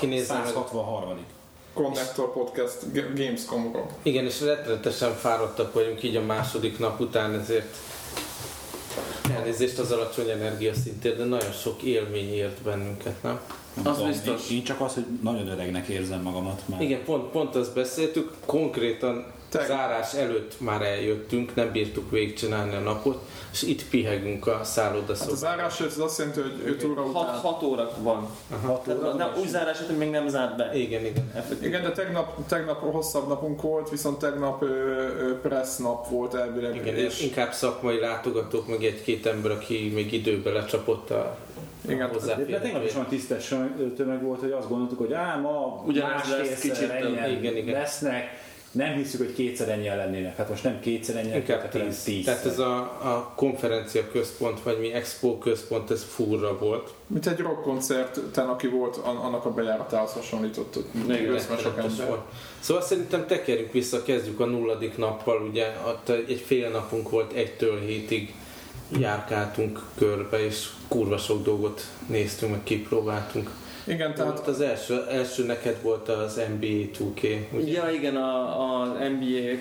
Kinézem, 163. Connector Podcast Gamescom-ról. Igen, és rettenetesen fáradtak vagyunk így a második nap után, ezért elnézést az alacsony energiaszintért, de nagyon sok élmény ért bennünket, nem? Nem Az tudom, biztos. Én, én csak az, hogy nagyon öregnek érzem magamat. Mert Igen, pont, pont azt beszéltük, konkrétan Te- zárás előtt már eljöttünk, nem bírtuk végigcsinálni a napot, és itt pihegünk a Hát a szállodaszobában. zárás előtt az azt jelenti, hogy 5 óra 6, után... 6 óra van. Hat Tehát, óra nem, van, úgy zárás, hogy még nem zárt be. Igen, igen. Effektív. Igen, de tegnap, tegnap hosszabb napunk volt, viszont tegnap ö, ö, press nap volt elvileg. igen és inkább szakmai látogatók, meg egy-két ember, aki még időbe lecsapott a Igen, De tegnap is olyan tisztes tömeg volt, hogy azt gondoltuk, hogy á, ma másfélszer lesz, kicsit ennyien Igen, igen. lesznek. Nem hiszük, hogy kétszer ennyien lennének. Hát most nem kétszer ennyien, Inkább hanem tíz. tíz. Tehát ez a, a konferencia központ, vagy mi expo központ, ez furra volt. mint egy rock koncerten, aki volt, an- annak a bejáratához hasonlított, összesen sok ember. volt. Szóval szerintem tekerjük vissza, kezdjük a nulladik nappal, ugye ott egy fél napunk volt, egytől hétig járkáltunk körbe, és kurva sok dolgot néztünk, meg kipróbáltunk. Igen, Tehát tehát az első, első neked volt az NBA 2K, ugye? Ja, igen, a, a NBA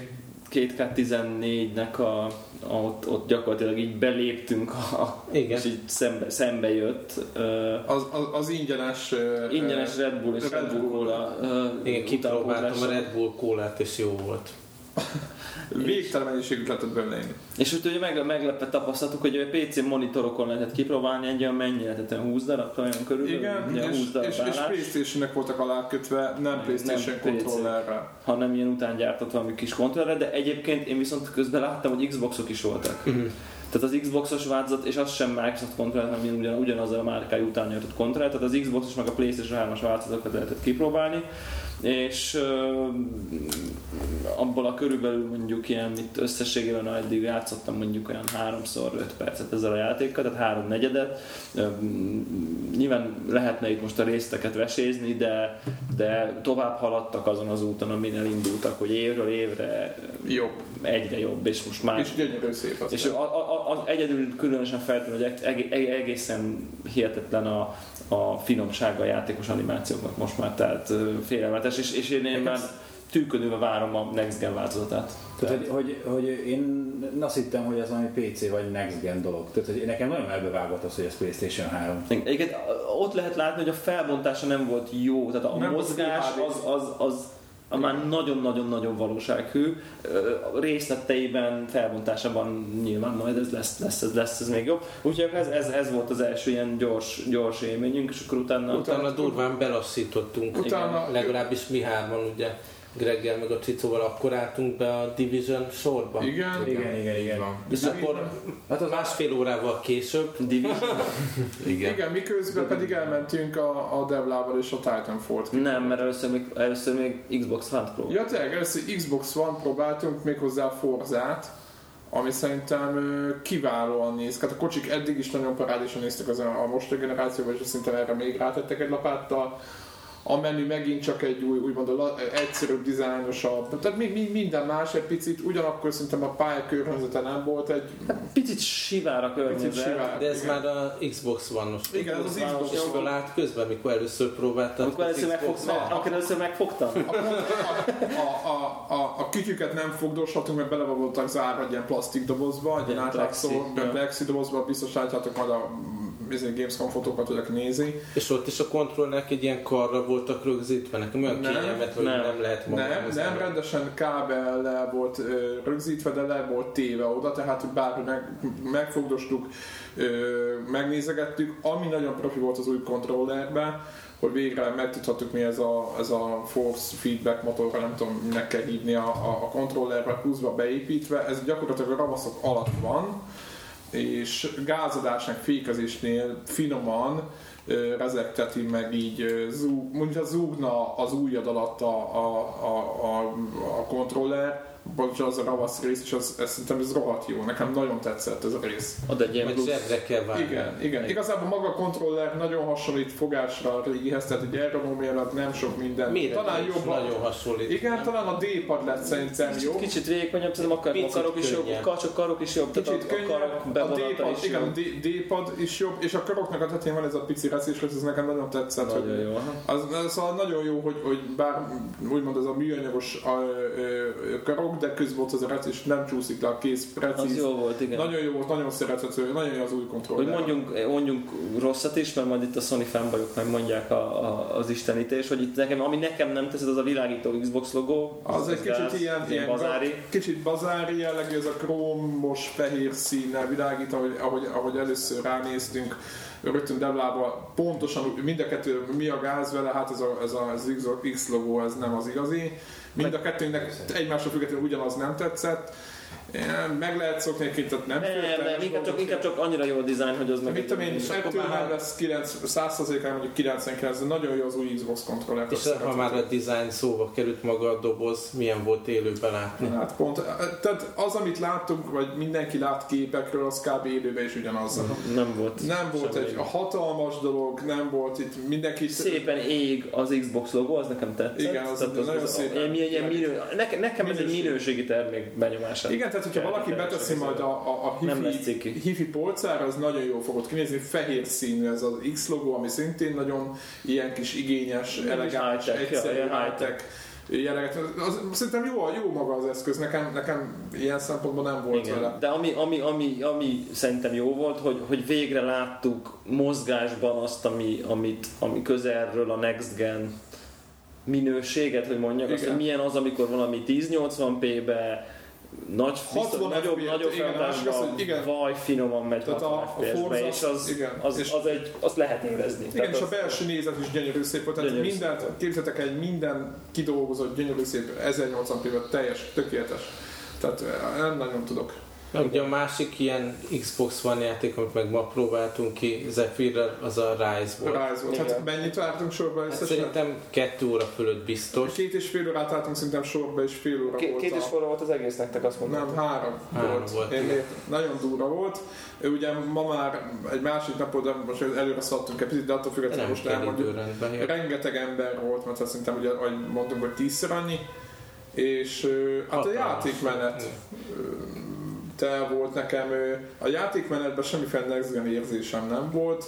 2K14-nek a, a ott, ott gyakorlatilag így beléptünk, a, Igen. és így szembe, szembe jött. Uh, az, az, az ingyenes... ingyenes Red Bull és Red Red Bull Bull. Cola. Uh, Igen, kipróbáltam a. Red Bull kólát, és jó volt. Végtelen mennyiségűt lehetett belőle inni. És úgy ugye meg, meglepett tapasztalatuk, hogy a PC monitorokon lehetett kipróbálni egy olyan mennyi lehetett, olyan 20 darab, olyan körülbelül, Igen, ugye és, 20 darab és, és állás, Playstation-nek voltak alákötve, nem Playstation PC. kontrollerre. hanem ilyen után gyártott valami kis kontrollerre, de egyébként én viszont közben láttam, hogy Xboxok is voltak. Tehát az Xboxos változat, és az sem Microsoft kontroller, hanem ugyan, ugyanazzal a márkájú után nyújtott kontroller, tehát az Xboxos meg a Playstation 3-as változatokat lehetett kipróbálni, és abból a körülbelül mondjuk ilyen, itt összességében eddig játszottam mondjuk olyan háromszor 5 percet ezzel a játékkal, tehát három negyedet. Nyilván lehetne itt most a részteket vesézni, de, de tovább haladtak azon az úton, amin elindultak, hogy évről évre Jobb. egyre jobb, és most már És gyönyörű szép az. és a, a, a, egyedül különösen feltűnő, hogy eg, eg, egészen hihetetlen a, a finomsága a játékos animációknak most már, tehát ö, félelmetes, és, és én, én már tűkönülve várom a Next Gen változatát. Tehát, hogy, hogy, hogy én azt hittem, hogy ez valami PC vagy Next Gen dolog. Tehát, hogy nekem nagyon elbevágott az, hogy ez PlayStation 3. Egyébként ott lehet látni, hogy a felbontása nem volt jó, tehát a Nem mozgás HD. az, az, az a már nagyon-nagyon-nagyon valósághű. Részleteiben, felbontásában nyilván majd ez lesz, lesz, ez lesz ez még jobb. Úgyhogy ez, ez, ez volt az első ilyen gyors, gyors élményünk, és akkor utána... Utána durván belassítottunk. Utána- Legalábbis mi hárman, ugye Greggel meg a Cicóval akkor álltunk be a Division sorba. Igen, Igen, igen, igen. És akkor Hát az másfél órával később Division? Igen. Igen, miközben pedig elmentünk a, a Devlával és a Titanfall-t Nem, mert először még, először még Xbox One Pro. Ja, tényleg, először Xbox One próbáltunk méghozzá Forzát, ami szerintem kiválóan néz. Hát a kocsik eddig is nagyon parádésan néztek az a, a mostani generációban, és szerintem erre még rátettek egy lapáttal. A menü megint csak egy új, úgymond a egyszerűbb, dizájnosabb, tehát mi, mi, minden más egy picit, ugyanakkor szerintem a pályakörnyezete nem volt egy Picit sivár a picit környezet. sivár. De ez Igen. már a Xbox One-os. Igen, ez az Xbox És One. fölállt közben, amikor először próbáltam. Amikor először, megfog, amikor először megfogtam. a, a, a, a, a kütyüket nem fogdoshatunk, mert bele voltak zárva egy ilyen plastik dobozba, egy ilyen átlátszó, plexi dobozba, biztos látjátok majd a bizony Gamescom fotókat, aki nézi. És ott is a kontrollernek egy ilyen karra voltak rögzítve. Nekem olyan Nem, kényelmet, hogy nem. nem lehet magam Nem, nem, rendesen kábellel volt ö, rögzítve, de le volt téve oda, tehát hogy bárhogy meg, megfogdostuk, ö, megnézegettük. Ami nagyon profi volt az új kontrollerben, hogy végre megtudhattuk mi ez a, ez a force feedback motor, nem tudom, minek kell hívni a, a, a kontrollerbe, pluszba beépítve. Ez gyakorlatilag a ravaszok alatt van, és gázadásnak fékezésnél finoman rezekteti meg így, zúg, mondja zúgna az ujjad alatt a, a, a, a, a kontroller, bocsánat, az a ravasz rész, és az, ez, szerintem ez rohadt jó. Nekem nagyon tetszett ez a rész. Ad egy ilyen zsebre kell vágni. Igen, igen. Igazából maga a kontroller nagyon hasonlít fogásra a régihez, tehát egy ergonomiailag nem sok minden. Méretre talán jobb. nagyon hasonlít. Igen, talán a D-pad lett szerintem jó. Kicsit vékonyabb, szerintem akár a karok is jobb, csak karok is jobb, Kicsit tehát a, a könnyebb, a bevonata D-pad, is igen, a jobb. D- D-pad is jobb, és a karoknak a tetején van ez a pici reszés, ez nekem nagyon tetszett. Nagyon hogy jó. Az, az szóval nagyon jó, hogy, hogy bár úgymond ez a műanyagos a, ö, ö, karok, de közben az rec, és nem csúszik le a kéz Az precíz. jó volt, igen. Nagyon jó volt, nagyon szerethető, nagyon jó az új Hogy kontroller. mondjunk, mondjunk rosszat is, mert majd itt a Sony fanboyok meg mondják a, a, az istenítés, hogy itt nekem, ami nekem nem teszed, az a világító Xbox logó. Az egy gáz, kicsit ilyen, ilyen bazári. kicsit bazári jellegű, ez a krómos fehér színnel világít, ahogy, ahogy, ahogy először ránéztünk, rögtön deblába pontosan mind a kettő, mi a gáz vele, hát ez, a, ez a, az X, X logó, ez nem az igazi. Mind a kettőnek egymásra függetlenül ugyanaz nem tetszett. Ilyen, Meg lehet szokni egy tehát nem Nem, inkább csak, inkább csak annyira jó a design, hogy az meg... Mit tudom én, ettől már- lesz 9, 100%-án mondjuk 99, de nagyon jó az új Xbox kontroller. És ha már a design szóba került maga a doboz, milyen volt élőben látni? Hát pont, tehát az, amit láttunk, vagy mindenki lát képekről, az kb. élőben is ugyanaz. Nem volt. Nem volt egy hatalmas dolog, nem volt itt mindenki... Szépen ég az Xbox logó, az nekem tetszett. Igen, az Tehát nagyon szépen. Ilyen, ilyen minő, nekem, ez egy Minőség. minőségi termék benyomását. Igen, tehát hogyha valaki beteszi majd a, a, a hifi, hifi polcára, az nagyon jól fogod kinézni, fehér színű ez az X logó, ami szintén nagyon ilyen kis igényes, elegáns, egyszerű, high-tech jelleget. Az, szerintem jó, jó maga az eszköz, nekem, nekem ilyen szempontból nem volt Igen. vele. De ami, ami, ami, ami szerintem jó volt, hogy, hogy végre láttuk mozgásban azt, ami, amit, ami közelről a Next Gen minőséget, hogy mondjak, azt, Igen. hogy milyen az, amikor valami 1080p-be nagy, 60 biztos, nagyobb, FPS, nagyobb igen, a másik az, hogy igen. vaj finoman megy Tehát 60 a- a Forza- és az, igen, az, és- az egy, azt lehet érezni. Igen, és a az- belső nézet is gyönyörű szép volt, tehát Gyönyörű mindent, képzeltek egy minden kidolgozott, gyönyörű szép 1080p-ben teljes, tökéletes. Tehát eh, nem nagyon tudok. Ugye a másik ilyen Xbox One játék, amit meg ma próbáltunk ki Zephyrrel, az a Rise volt. Rise volt. Hát Igen. mennyit vártunk sorba Hát összesen? szerintem kettő óra fölött biztos. Két és fél órát álltunk szerintem sorba, és fél óra Két, volt két a... és fél óra volt az egész nektek, azt mondtam. Nem, három, Három volt. volt, Én nagyon durva volt. Ugye ma már egy másik napon, de most előre szaladtunk egy picit, de attól függetlenül Nem most elmondjuk. Rengeteg ember volt, mert azt szerintem ugye, ahogy mondtunk, hogy tízszer annyi. És hát a Hatalmas. játékmenet ö, te volt nekem, ö, a játékmenetben semmiféle next gen érzésem nem volt.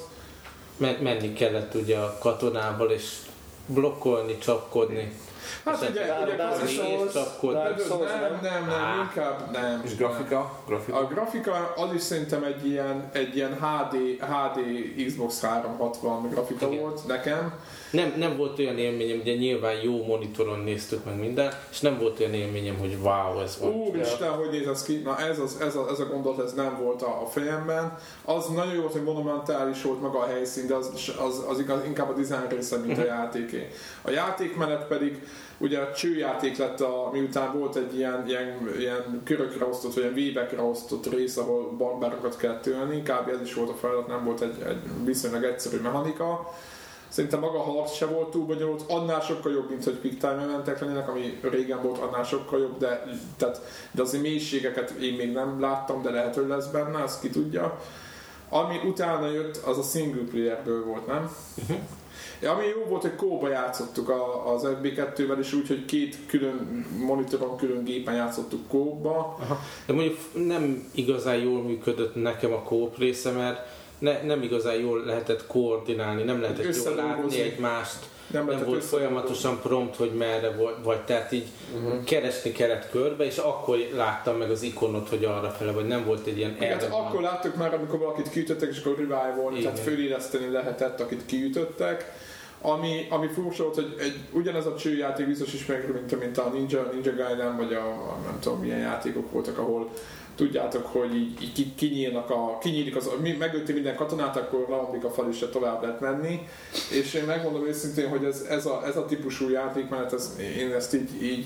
Men- menni kellett ugye a katonával, és blokkolni, csapkodni. Hát ugye, ugye klasszikus- nem, nem, nem, Á. inkább nem. És grafika? grafika? A grafika az is szerintem egy ilyen, egy ilyen HD, HD Xbox 360 grafika Igen. volt nekem. Nem, nem volt olyan élményem, ugye nyilván jó monitoron néztük meg minden, és nem volt olyan élményem, hogy wow, ez van. Úristen, hogy néz ez ki? Na ez, az, ez, a, ez a gondolat, ez nem volt a, a fejemben. Az nagyon jó volt, hogy monumentális volt maga a helyszín, de az, az, az igaz, inkább a design része, mint a játéké. A játékmenet pedig ugye a csőjáték lett, a, miután volt egy ilyen, ilyen, ilyen körökre osztott, vagy ilyen vébekre osztott rész, ahol barbárokat kell tölni, kb. ez is volt a feladat, nem volt egy, egy viszonylag egyszerű mechanika. Szerintem maga a harc se volt túl bonyolult, annál sokkal jobb, mint hogy quick time eventek lennének, ami régen volt, annál sokkal jobb, de, tehát, de azért mélységeket én még nem láttam, de lehet, hogy lesz benne, azt ki tudja. Ami utána jött, az a single playerből volt, nem? Ja, ami jó volt, hogy kóba játszottuk a, az FB2-vel, és úgy, hogy két külön monitoron, külön gépen játszottuk kóba. De mondjuk nem igazán jól működött nekem a kóp része, mert ne, nem igazán jól lehetett koordinálni, nem lehetett jól látni egymást, nem, lehetett volt folyamatosan prompt, hogy merre volt, vagy tehát így uh-huh. keresni kellett körbe, és akkor láttam meg az ikonot, hogy arra fele, vagy nem volt egy ilyen Igen, van. akkor láttuk már, amikor valakit kiütöttek, és akkor revive Igen. tehát föléleszteni lehetett, akit kiütöttek. Ami, ami furcsa volt, hogy egy, ugyanez a csőjáték biztos ismerik, mint, mint a Ninja, Ninja Gaiden, vagy a, nem tudom milyen játékok voltak, ahol tudjátok, hogy így, így ki- kinyílnak a, kinyílik az, megölti minden katonát, akkor leomlik a fal és se tovább lehet menni. És én megmondom őszintén, hogy ez, ez, a, ez a típusú játékmenet, ez, én ezt így, így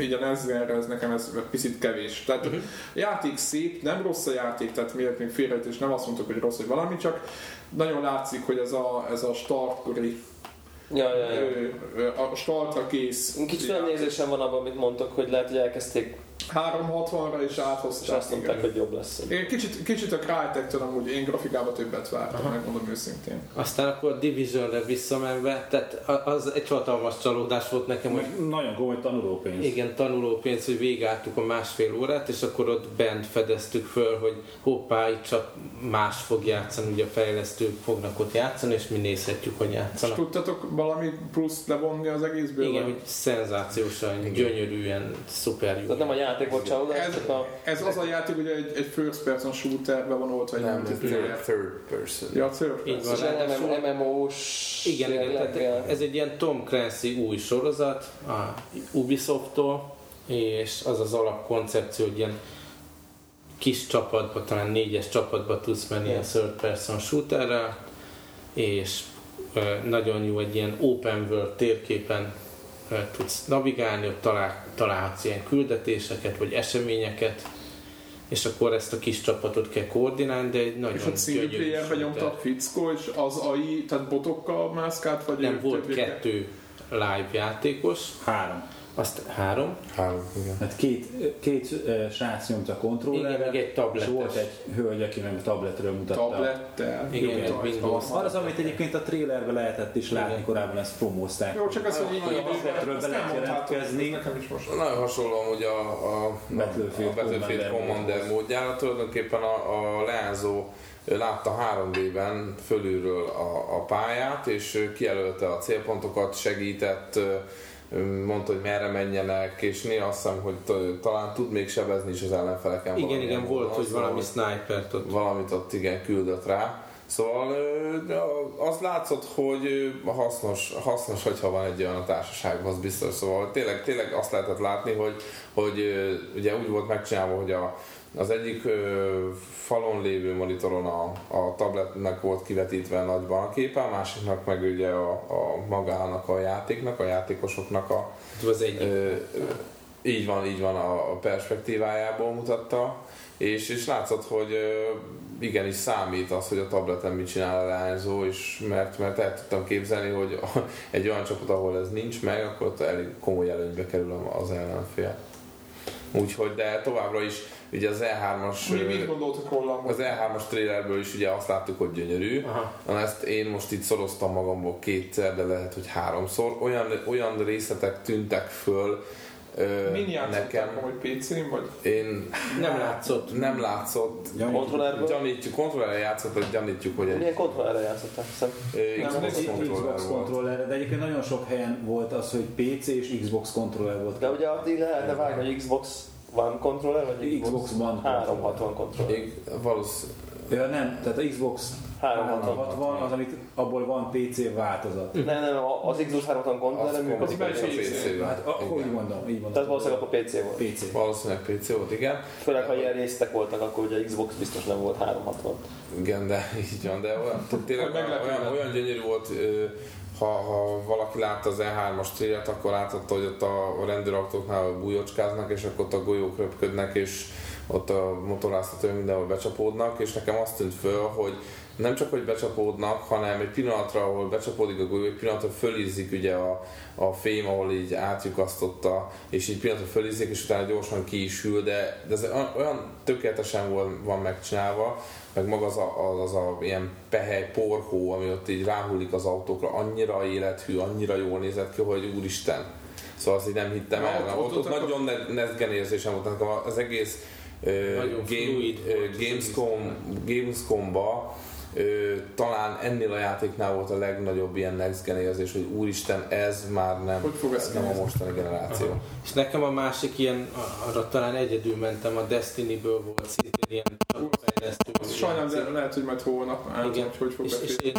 így a Nezgerre ez nekem ez picit kevés. Tehát uh-huh. játék szép, nem rossz a játék, tehát miért még félrejtés, nem azt mondtuk, hogy rossz, hogy valami, csak nagyon látszik, hogy ez a, ez a startkori Ja, ja, ja. A startra kész. Kicsit olyan nézésem van abban, amit mondtok, hogy lehet, hogy elkezdték, 360-ra is és áthozták. azt mondták, igen. hogy jobb lesz. Én kicsit, kicsit a Crytek-től amúgy én grafikába többet vártam, megmondom őszintén. Aztán akkor a Divisionre visszamenve, tehát az egy hatalmas csalódás volt nekem, hogy nagyon komoly tanulópénz. igen, tanulópénz, hogy végigálltuk a másfél órát, és akkor ott bent fedeztük föl, hogy hoppá, itt csak más fog játszani, ugye a fejlesztők fognak ott játszani, és mi nézhetjük, hogy És játszanak. tudtatok valami plusz levonni az egészből? Igen, vagy? hogy szenzációsan, gyönyörűen, szuper jó. Tehát nem a játék volt csalódás, Ez, a... ez az a játék, hogy egy, egy first person shooterbe van oltva egy Nem, multiplayer. third, third person. Ja, third Így person. van. És ilyen ráadásul- MMO-s... Igen, igen, tehát ez egy ilyen Tom Clancy új sorozat a Ubisoft-tól, és az az alapkoncepció, hogy ilyen kis csapatba, talán négyes csapatba tudsz menni ilyen third person shooterrel, és nagyon jó egy ilyen open world térképen tudsz navigálni, ott talál, találhatsz ilyen küldetéseket, vagy eseményeket, és akkor ezt a kis csapatot kell koordinálni, de egy nagyon És ott single shooter. nyomtak fickó, és az AI, tehát botokkal mászkált, vagy Nem, volt többé- kettő live játékos, Három. Azt három, Három, igen. Hát két, két srác nyomta a kontrollerre, Igen, meg egy tabletes. és volt egy hölgy, aki meg a tabletről mutatta. tablettel. Igen, rajta Windows. Az, amit egyébként a trailerben lehetett is látni, Igen. korábban ezt promózták. Jó, csak az, hogy így Nagyon tabletről be lehet jelentkezni. Nekem is most. Nagyon hasonló hogy a, a, Battlefield a Battlefield Commander módjára tulajdonképpen a, a leányzó látta 3D-ben fölülről a, a pályát, és kijelölte a célpontokat, segített, mondta, hogy merre menjenek, és néha azt hiszem, hogy talán tud még sebezni is az ellenfeleken. Igen, igen, volt, módon, hogy valami szóval, snipert ott. valamit ott igen küldött rá. Szóval az látszott, hogy hasznos, hasznos, hogyha van egy olyan társaságban, az biztos. Szóval tényleg, tényleg azt lehetett látni, hogy, hogy ugye úgy volt megcsinálva, hogy a, az egyik ö, falon lévő monitoron a, a tabletnek volt kivetítve nagyban a képe, a másiknak meg ugye a, a magának a játéknak, a játékosoknak a, Ez az egyik. Ö, így van, így van a, a perspektívájából mutatta, és, és látszott, hogy ö, igenis számít az, hogy a tableten mit csinál a leányzó, és mert, mert el tudtam képzelni, hogy egy olyan csapat, ahol ez nincs meg, akkor ott elég komoly előnybe kerül az ellenfél. Úgyhogy, de továbbra is ugye az E3-as Mi ö, mit gondoltok róla? az E3-as trailerből is ugye azt láttuk, hogy gyönyörű. Aha. Na ezt én most itt szoroztam magamból kétszer, de lehet, hogy háromszor. Olyan, olyan részletek tűntek föl ö, Min nekem. hogy PC-n, vagy? Én Nem látszott. nem látszott. Gyanítjuk. Kontrollerből? Gyanítjuk, kontrollerre játszott, hogy gyanítjuk, hogy egy Milyen kontrollerre játszották, hiszem. Xbox kontroller volt. kontroller, de egyébként nagyon sok helyen volt az, hogy PC és Xbox kontroller volt. De ugye így lehetne vágni, hogy Xbox One controller, vagy Xbox, Xbox One 360 controller. Ég- Valószínű. Ja, nem, tehát a Xbox 360. 360 az, amit abból van PC változat. Nem, nem, az Xbox 360 controller Az működik. belső a PC-vel. Hát akkor így mondom, így mondom. Tehát valószínűleg akkor PC volt. PC. Valószínűleg PC volt, igen. Főleg, ha ilyen résztek voltak, akkor ugye Xbox biztos nem volt 360. Igen, de így van, de olyan, tényleg olyan, olyan, gyönyörű volt, ha, ha valaki látta az E3-as trélet, akkor láthatta, hogy ott a rendőrautóknál bújócskáznak, és akkor ott a golyók röpködnek, és ott a motoráztatók mindenhol becsapódnak, és nekem azt tűnt föl, hogy nem csak, hogy becsapódnak, hanem egy pillanatra, ahol becsapódik a golyó, egy pillanatra fölízzik ugye a, a fém, ahol így átjukasztotta, és így pillanatra fölízzik, és utána gyorsan ki is hűl, de, de ez olyan, tökéletesen van, van megcsinálva, meg maga az a, az, az a ilyen pehely, porhó, ami ott így ráhullik az autókra, annyira élethű, annyira jól nézett ki, hogy úristen. Szóval azt így nem hittem Na, el. ott- Ott, ott- ott, ott, nagyon ne- Next érzésem volt, nekem az egész game, Gamescom, Gamescomba talán ennél a játéknál volt a legnagyobb ilyen next gen érzés, hogy úristen, ez már nem, Hogy fog ez nem a mostani generáció. És nekem a másik ilyen, arra talán egyedül mentem, a Destiny-ből volt szintén ilyen fejlesztő. Sajnálom, de lehet, hogy majd holnap Igen. hogy hogy fog és, és beszélni. én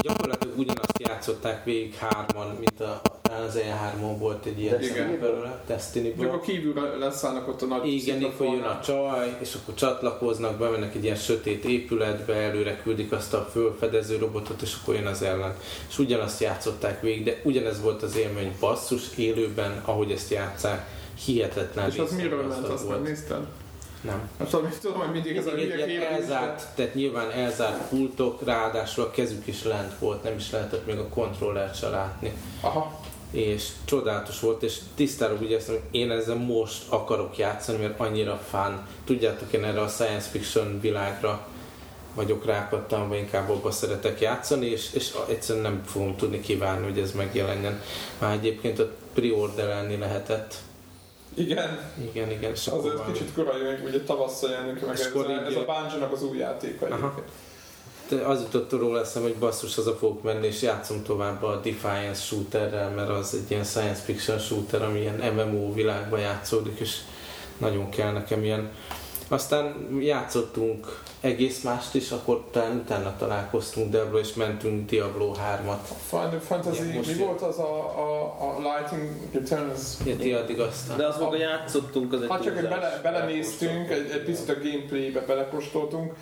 gyakorlatilag ugyanazt játszották végig hárman, mint a, az E3-on volt egy ilyen szám belőle, Destiny-ből. akkor kívülre leszállnak ott a nagy Igen, akkor jön a csaj, és akkor csatlakoznak, bemennek egy ilyen sötét épületbe, előre küldik azt a fölfedező robotot, és akkor jön az ellen. És ugyanazt játszották végig, de ugyanez volt az élmény basszus élőben, ahogy ezt játszák, hihetetlen És az miről ment, azt nem nézted? Nem. Nem tudom, mit tudom, hogy mindig ez a Mindig ilyen elzárt, tehát nyilván elzárt pultok, ráadásul a kezük is lent volt, nem is lehetett még a kontrollert se látni. Aha, És csodálatos volt, és tisztára úgy éreztem, hogy én ezzel most akarok játszani, mert annyira fán. Tudjátok, én erre a science fiction világra vagyok vagy inkább abba szeretek játszani, és, és egyszerűen nem fogom tudni kívánni, hogy ez megjelenjen. Már egyébként ott preorderelni lehetett. Igen. Igen, igen, Az egy valami- kicsit korai, még ugye tavasszal jelenik meg ez, a, ez a Bungie-nak az új játéka. De az jutott róla eszem, hogy basszus, haza fogok menni, és játszom tovább a Defiance shooterrel, mert az egy ilyen science fiction shooter, ami ilyen MMO világban játszódik, és nagyon kell nekem ilyen. Aztán játszottunk egész mást is, akkor talán utána találkoztunk Debra, és mentünk Diablo 3-at. Final Fantasy, most mi volt az a, a, a Lighting Returns? Ja, ti addig aztán. De az maga játszottunk, az egy Hát csak egy túlzás. bele, belenéztünk, egy, egy picit a gameplaybe belekóstoltunk.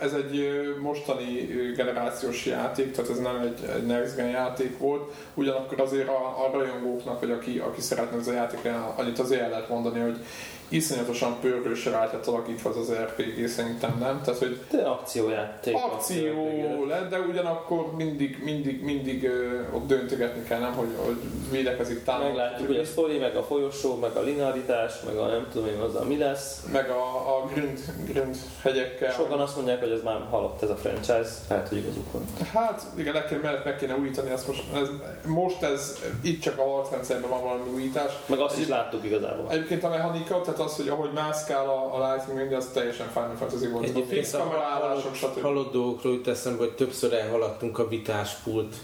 Ez egy mostani generációs játék, tehát ez nem egy, egy next gen játék volt, ugyanakkor azért a, a rajongóknak, vagy aki, aki szeretne ez a játék, annyit azért el lehet mondani, hogy iszonyatosan pörgősre rá lett alakítva az az RPG, szerintem nem. Tehát, hogy De akciójáték. akció lett, de ugyanakkor mindig, mindig, mindig ö, ott döntögetni kell, nem, hogy, hogy védekezik támad. Meglátjuk, hogy a sztori, meg a folyosó, meg a linearitás, meg a nem tudom én az, mi lesz. meg a, a grind, grind hegyekkel. Sokan azt mondják, hogy ez már halott ez a franchise, lehet, hogy igazuk van. Hát igen, le kell, mellett meg kéne újítani, ezt most, ez, most ez itt csak a harcrendszerben van valami újítás. Meg azt is láttuk igazából. Egyébként a mechanika, tehát az, hogy ahogy mászkál a, a Lightning minden, az teljesen Final Fantasy volt. A Egyébként fix a kamerálások, stb. halott dolgokról jut eszembe, hogy többször elhaladtunk a vitáspult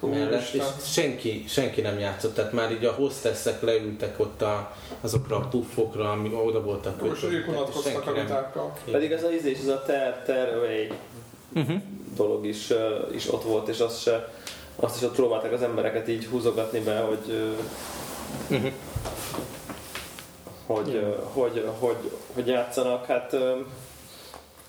Hú, mellett, és senki, senki nem játszott, tehát már így a hostessek leültek ott a, azokra a puffokra, ami oda voltak Most ők unatkoztak a senki nem- vitákkal. Pedig ez az ízés, ez a ter, ter away dolog is, uh, is ott volt, és azt, se, azt is ott próbálták az embereket így húzogatni be, hogy uh, hogy, hogy, hogy, hogy játszanak. Hát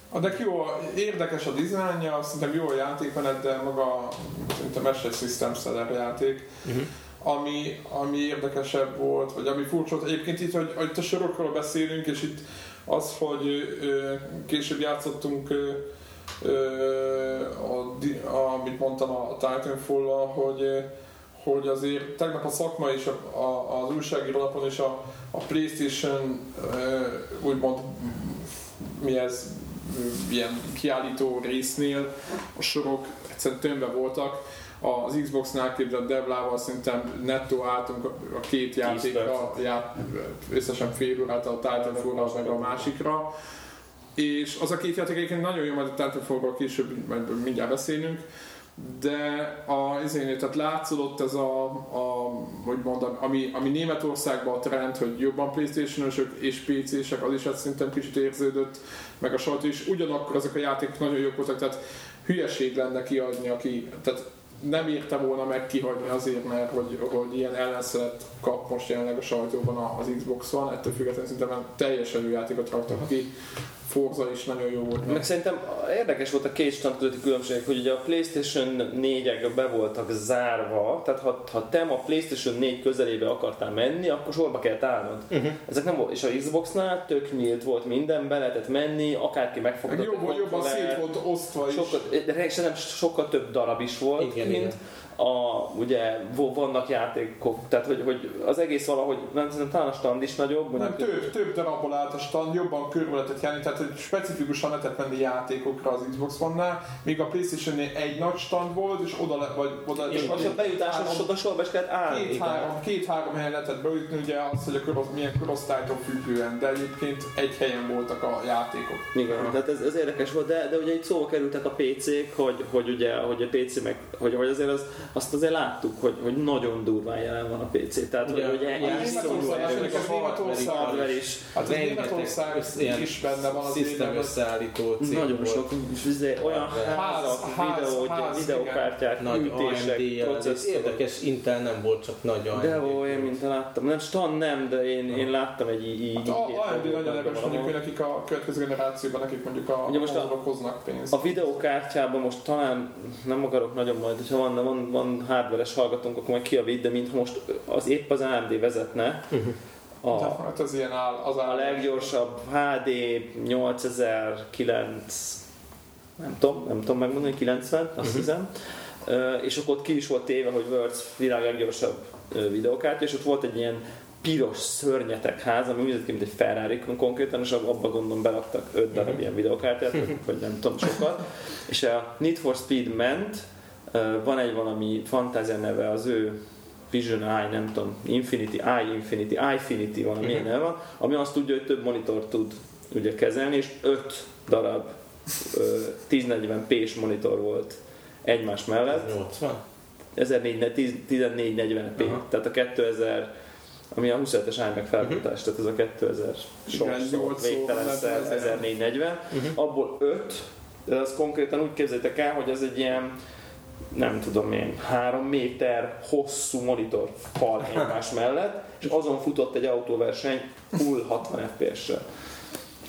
A deck jó, érdekes a dizájnja, szerintem jó a játékmenet, de maga szerintem ez egy system seller játék. Mhm. Ami, ami érdekesebb volt, vagy ami furcsa volt, egyébként itt, hogy, hogy a sorokról beszélünk, és itt az, hogy ö, később játszottunk ö, ö, a, amit mondtam a Titanfall-al, hogy, ö, hogy azért tegnap a szakma és a, a, az újságíró lapon és a, a Playstation úgymond mi ez ilyen kiállító résznél a sorok egyszerűen tömve voltak. Az Xbox-nál képzett Deblával szerintem nettó álltunk a a két játékra, já, összesen fél órát a Titanfall-ra, meg a másikra. És az a két játék egyébként nagyon jó, majd a Titanfall-ról később majd mindjárt beszélünk, de a, ezért, tehát látszódott ez a, a hogy mondom, ami, ami Németországban a trend, hogy jobban Playstation-osok és PC-sek, az is hát szerintem kicsit érződött, meg a sajtó is. Ugyanakkor ezek a játékok nagyon jók voltak, tehát hülyeség lenne kiadni, aki, tehát nem érte volna meg kihagyni azért, mert hogy, hogy ilyen ellenszelet kap most jelenleg a sajtóban az Xbox-on, ettől függetlenül szerintem teljesen jó játékot raktak ki. Forza is nagyon jó volt. Meg szerintem érdekes volt a két stand közötti különbség, hogy ugye a Playstation 4-ek be voltak zárva, tehát ha, ha te a Playstation 4 közelébe akartál menni, akkor sorba kellett állnod. Uh-huh. Ezek nem volt, és a Xboxnál tök nyílt volt minden, be lehetett menni, akárki Meg megfogott jobban, jobban szét volt osztva is. sokkal, de szerintem sokkal több darab is volt, Igen, mint igen. a, ugye vannak játékok, tehát hogy, hogy az egész valahogy, nem tudom, talán a stand is nagyobb, Nem, mondjuk- több, több darabból állt a stand, jobban körül lehetett járni, tehát hogy specifikusan lehetett menni játékokra az Xbox One-nál, míg a playstation egy nagy stand volt, és oda, le, vagy oda és most a bejutásos oda sorba is kellett állni. két-három, két-három helyen lehetett beütni, ugye az, hogy a korosz, milyen korosztálytól függően, de egyébként egy helyen voltak a játékok. Igen, tehát ez, ez érdekes volt, de, de ugye itt szóba kerültek a PC-k, hogy, hogy ugye, hogy a PC meg, hogy, hogy azért az, azt azért láttuk, hogy, hogy nagyon durván jelen van a PC. Tehát, Ugye, hogy ugye ugye, iszonyú Németország, erős ez Németország, hardware is. hát az Rengeteg Németország össz- ilyen is évben. összeállító cég Nagyon volt. sok, és izé, olyan Ház- házak, ház- videó, videókártyák, Nagy ütések, processzorok. Érdekes, Intel nem volt, csak nagy AMD. De ó, én mint láttam, nem stand nem, de én, én láttam egy így. Hát AMD nagyon erős, mondjuk, hogy nekik a következő generációban, nekik mondjuk a Ugye most a- hoznak pénzt. A videókártyában most talán nem akarok nagyon majd, hogyha van, van, van hardveres hallgatónk, akkor majd kiavít, de mintha most az épp az AMD vezetne, a, hát az ilyen áll, az áll. a leggyorsabb HD 8009 nem tudom, nem tudom megmondani, 90, azt hiszem. Ö, és akkor ott ki is volt téve, hogy World's világ leggyorsabb videókártya, és ott volt egy ilyen piros szörnyetek ház, ami úgy nézett ki, mint egy Ferrari konkrétan, és abba gondolom beraktak 5 darab ilyen videókártyát, vagy nem tudom sokat. És a Need for Speed ment, van egy valami fantázia neve az ő Vision Eye, nem tudom, Infinity, Eye Infinity, Infinity valami ilyen neve van, ami azt tudja, hogy több monitor tud ugye kezelni, és 5 darab ö, 1040p-s monitor volt egymás mellett. 80? 1440p, Aha. tehát a 2000 ami a 27-es iMac felbontás, tehát ez a 2000 sok végtelenszer, nem 1440, abból 5, de az konkrétan úgy képzeljétek el, hogy ez egy ilyen nem tudom én, 3 méter hosszú monitor fal egymás mellett, és azon futott egy autóverseny full 60 FPS-sel.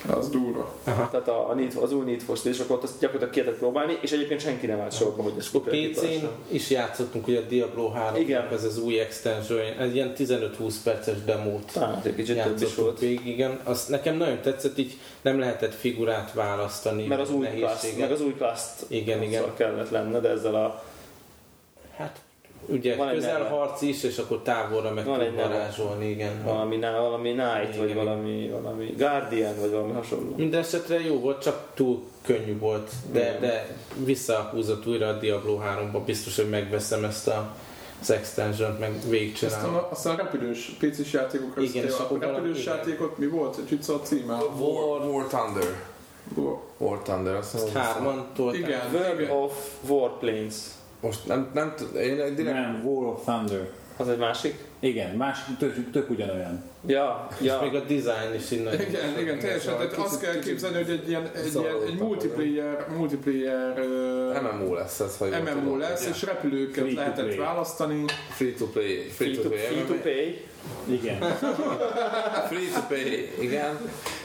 Az durva. Tehát a, a Need, az új Need for Speed, és akkor ott azt gyakorlatilag ki lehetett próbálni, és egyébként senki nem állt sorba, hogy ez Akkor PC-n is játszottunk, ugye a Diablo 3 Igen. ez az új extension, egy ilyen 15-20 perces demót Talán egy kicsit több is volt. végig, igen. Azt nekem nagyon tetszett, így nem lehetett figurát választani. Mert az új class, meg az új class Igen, igen. kellett lenne, de ezzel a Hát ugye Van egy közelharc is, és akkor távolra meg Van tud varázsolni, igen. valami, valami Knight, vagy valami, valami Guardian, vagy valami hasonló. Minden esetre jó volt, csak túl könnyű volt, de, Igen. de visszahúzott újra a Diablo 3-ba, biztos, hogy megveszem ezt a az extension meg végigcsinálom. a, aztán a repülős PC-s játékokra Igen, és a valami- repülős igen. játékot mi volt? Egy a címe? War, War Thunder. War. War Thunder, azt hiszem. hárman tolták. Igen. World of Warplanes. Most nem, nem én direkt Nem, War of Thunder. Az egy másik? Igen, másik, tök, tök ugyanolyan. Ja, És ja. még a design is így nagyon... Igen, igen, teljesen. Tehát azt kell képzelni, hogy egy ilyen, egy, ilyen, egy multiplayer, multiplayer ö, MMO lesz ez, ha jól MMO tudom. lesz, és repülőket Free to lehetett play. választani. Free to play. Free, Free to, free to pay. Igen. Free to pay, igen.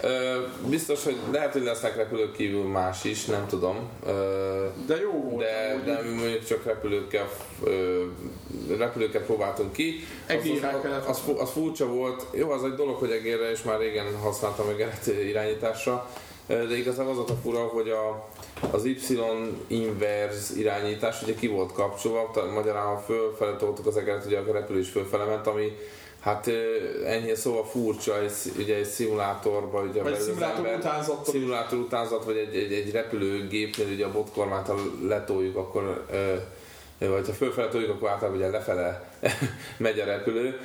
Ö, biztos, hogy lehet, hogy lesznek repülők kívül más is, nem tudom. Ö, De jó volt. de, de mondjuk csak repülőkkel, ö, repülőket próbáltunk ki. Az, az, az, fu- az, furcsa volt. Jó, az egy dolog, hogy egérre, és már régen használtam egeret irányításra. De igazából az a fura, hogy a, az Y inverse irányítás ugye ki volt kapcsolva, tehát magyarán ha fölfele toltuk az egeret, ugye a repülés fölfele ment, ami Hát enyhén szóval furcsa, egy, ugye egy szimulátorban, ugye Vagy szimulátor ember- utánzattól. szimulátor utánzat, vagy egy, egy, egy repülőgépnél ugye a botkormányt, ha letoljuk, akkor ö, vagy ha fölfele toljuk, akkor általában ugye lefele megy a repülő,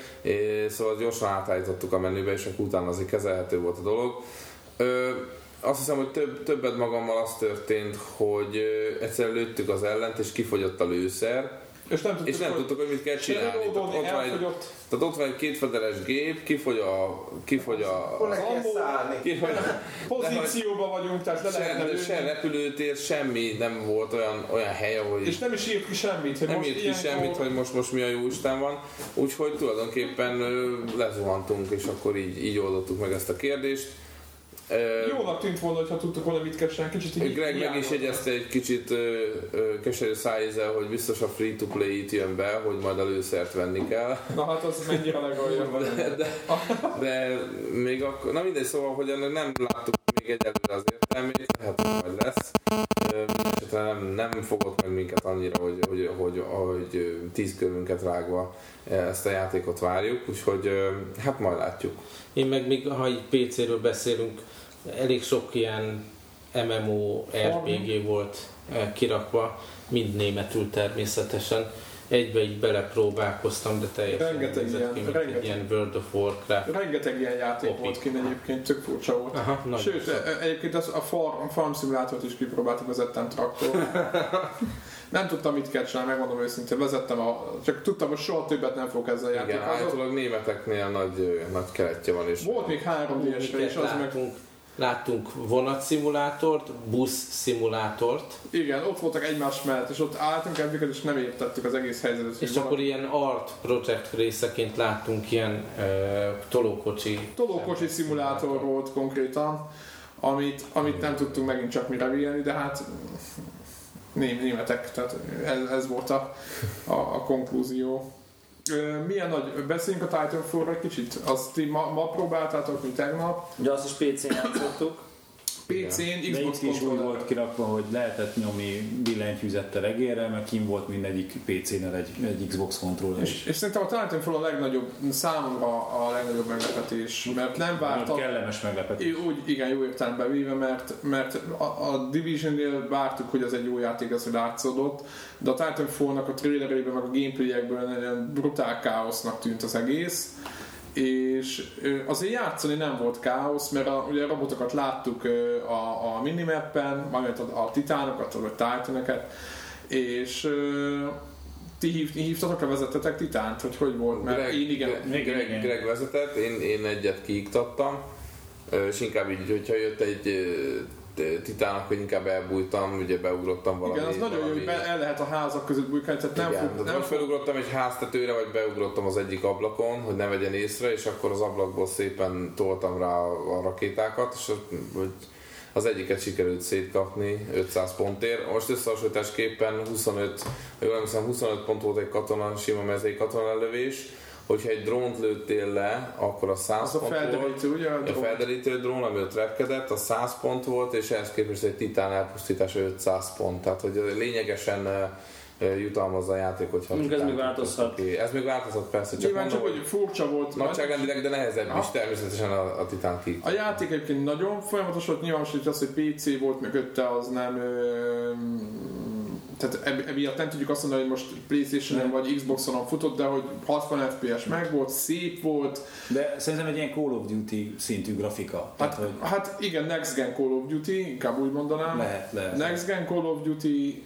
szóval gyorsan átállítottuk a menübe, és akkor utána azért kezelhető volt a dolog. Ö, azt hiszem, hogy több, többet magammal az történt, hogy egyszer lőttük az ellent, és kifogyott a lőszer, És nem tudtuk, és nem tudtuk, hogy mit kell csinálni. Tehát ott, van egy, tehát ott van egy kétfedeles gép, kifogy a... Kifogy a, Hol kell szállni? kifogy, Pozícióban vagyunk, tehát le lehetne se, lőni. se repülőtér, semmi nem volt olyan, olyan hely, ahol És nem is írt ki semmit, hogy nem most írt ki semmit, hogy most, most mi a jó Isten van. Úgyhogy tulajdonképpen lezuhantunk, és akkor így, így oldottuk meg ezt a kérdést. Ö, Jónak tűnt volna, ha tudtuk volna mit kell csinálni. Kicsit így Greg meg is jegyezte egy kicsit ö, ö, keserű szájízzel, hogy biztos a free-to-play itt jön be, hogy majd előszert venni kell. Na hát az mennyire legalja. De, de, de még akkor, na mindegy, szóval, hogy ennek nem láttuk még egyelőre az értelmét, lehet, hogy majd lesz. Ö, Esetre nem, nem fogott meg minket annyira, hogy, hogy, hogy, hogy tíz körünket rágva ezt a játékot várjuk, úgyhogy ö, hát majd látjuk. Én meg még, ha így PC-ről beszélünk, elég sok ilyen MMO RPG volt eh, kirakva, mind németül természetesen. Egybe így belepróbálkoztam, de teljesen Rengeteg ilyen, ki, mint rengeteg. egy ilyen World of Warcraft. Rengeteg ilyen játék Opi. volt kint egyébként, tök furcsa volt. Aha, Sőt, sok. e- egyébként az, a farm, farm szimulátort is kipróbáltuk, vezettem traktor. nem tudtam mit kell csinálni, megmondom őszintén, vezettem a, csak tudtam, hogy soha többet nem fogok ezzel Igen, játékozni. állítólag németeknél nagy, nagy keretje van, és Volt még 3 d és Miket az meg... láttunk, vonatszimulatort, busz-szimulátort, Igen, ott voltak egymás mellett, és ott álltunk ebbiket, és nem értettük az egész helyzetet. és valami- akkor ilyen art project részeként láttunk ilyen uh, tolókocsi Tolókocsi szimulátor volt konkrétan, amit, amit nem tudtunk megint csak mire vélni, de hát ném, németek, tehát ez, ez volt a, a, a konklúzió. Milyen nagy, beszéljünk a Titanfall-ra kicsit. Azt ti ma, ma próbáltátok, mint tegnap. Ugye azt is PC-n játszottuk. PC-n, De Xbox itt is úgy volt kirakva, hogy lehetett nyomni billentyűzettel egérrel, meg kim volt mindegyik PC-nél egy, egy Xbox kontroller. És, és szerintem a Titanfall a legnagyobb, számomra a legnagyobb meglepetés, mert nem vártam, kellemes meglepetés. Úgy, igen, jó értelemben véve, mert, mert a, a Division-nél vártuk, hogy az egy jó játék, ez látszódott, de a Titanfall-nak a trailerében, meg a gameplayekből egy ilyen brutál káosznak tűnt az egész, és azért játszani nem volt káosz, mert a, ugye a robotokat láttuk a, a minimappen, majd a, a titánokat, vagy titaneket, és ti hív, hívtatok, vezettetek titánt, hogy hogy volt, mert Greg, én igen, Greg, Greg, igen. Greg vezetett, én, én egyet kiiktattam, és inkább így, hogyha jött egy ö, titán, akkor inkább elbújtam, ugye beugrottam valami. igen, az nagyon jó, hogy el lehet a házak között bújkálni, tehát nem igen, fog, nem vagy felugrottam egy háztetőre, vagy beugrottam az egyik ablakon, hogy ne vegyen észre, és akkor az ablakból szépen toltam rá a, rakétákat, és hogy az egyiket sikerült szétkapni 500 pontért. Most összehasonlításképpen 25, ha jól emlékszem, 25 pont volt egy katona, sima mezei katona lövés, hogyha egy drónt lőttél le, akkor a 100 az a pont volt. felderítő, ugye? A A drón. felderítő drón, ami ott repkedett, a 100 pont volt, és ehhez képest egy titán elpusztítása 500 pont. Tehát, hogy lényegesen jutalmazza a játék, hogyha a Mondjuk ez még változhat. ki. Ez még változhat persze, csak Nyilván csak, hogy furcsa volt. nagyságrendileg, de nehezebb is Aha. természetesen a, a titán ki. A játék egyébként nagyon folyamatos volt, nyilván hogy az, hogy PC volt mögötte, az nem... Ö, tehát emiatt nem tudjuk azt mondani, hogy most Playstation-en vagy Xboxon futott, de hogy 60 FPS meg volt, szép volt. De szerintem egy ilyen Call of Duty szintű grafika. Tehát, Hát, hogy hát igen, Next Gen Call of Duty, inkább úgy mondanám. lehet, lehet. Next Gen Call of Duty,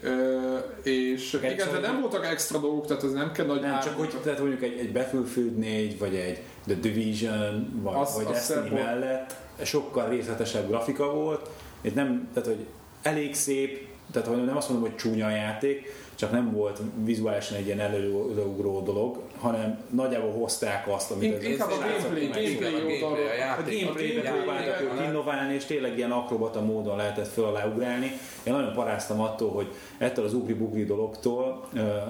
és Egy igen, de szóval- nem voltak extra dolgok, tehát ez nem kell nagy Nem, ár- csak hogy tehát mondjuk egy, egy Battlefield 4, vagy egy The Division, vagy, Az- vagy az mellett sokkal részletesebb grafika volt, és nem, tehát hogy elég szép, tehát hogy nem azt mondom, hogy csúnya játék, csak nem volt vizuálisan egy ilyen előugró dolog, hanem nagyjából hozták azt, amit In- az inkább a gameplay, gameplay a a a gameplay, próbáltak innoválni, és tényleg ilyen akrobata módon lehetett föl alá ugrálni. Én nagyon paráztam attól, hogy ettől az ugri-bugri dologtól,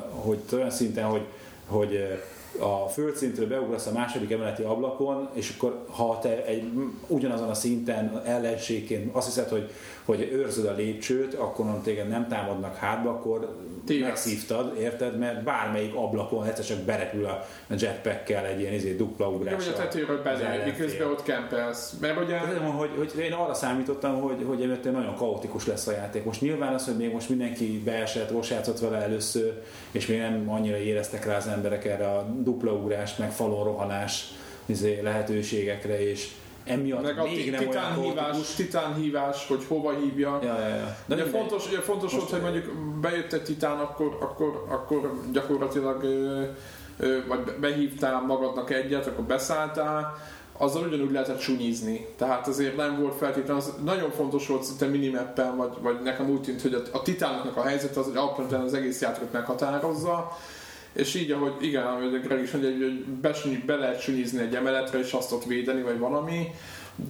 hogy olyan szinten, hogy, hogy a földszintről beugrasz a második emeleti ablakon, és akkor ha te egy ugyanazon a szinten ellenségként azt hiszed, hogy, hogy őrzöd a lépcsőt, akkor téged nem támadnak hátba, akkor Tévedsz. megszívtad, érted? Mert bármelyik ablakon egyszer csak berepül a jetpackkel egy ilyen izé, dupla ugrás. vagy a tetőről ellenfél. miközben ott kempelsz. Mert ugye... Mondom, hogy, hogy én arra számítottam, hogy, hogy nagyon kaotikus lesz a játék. Most nyilván az, hogy még most mindenki beesett, most játszott vele először, és még nem annyira éreztek rá az emberek erre a dupla ugrás, meg falon rohanás izé, lehetőségekre, és emiatt Meg a még nem olyan titán hívás, kaotikus. titán hívás, hogy hova hívja. Ja, ja, ja. De ugye fontos, ugye fontos volt, hogy mondjuk bejött egy titán, akkor, akkor, akkor gyakorlatilag vagy be- behívtál magadnak egyet, akkor beszálltál, azzal ugyanúgy lehetett sunyizni. Tehát azért nem volt feltétlenül, az nagyon fontos volt szinte minimappen, vagy, vagy nekem úgy tűnt, hogy a, a titánoknak a helyzet az, hogy alapvetően az egész játékot meghatározza, és így, ahogy igen, ahogy Greg is mondja, hogy- besúny, be lehet sunyizni egy emeletre, és azt ott védeni, vagy valami,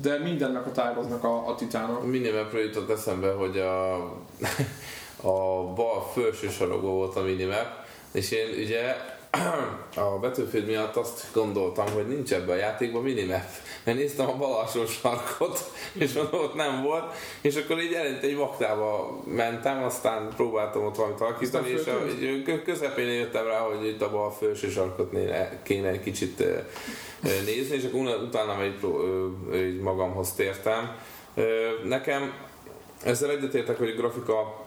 de mindennek határoznak a, a titánok. Minimapről jutott eszembe, hogy a, a bal felső sarokban volt a minimap, és én ugye a Battlefield miatt azt gondoltam, hogy nincs ebben a játékban minimap. Mert néztem a bal alsó sarkot, és mondom, ott nem volt, és akkor így elint egy vaktába mentem, aztán próbáltam ott valamit alakítani, és a, közepén jöttem rá, hogy itt a bal felső sarkot kéne egy kicsit nézni, és akkor utána egy, így magamhoz tértem. Nekem ezzel egyetértek, hogy a grafika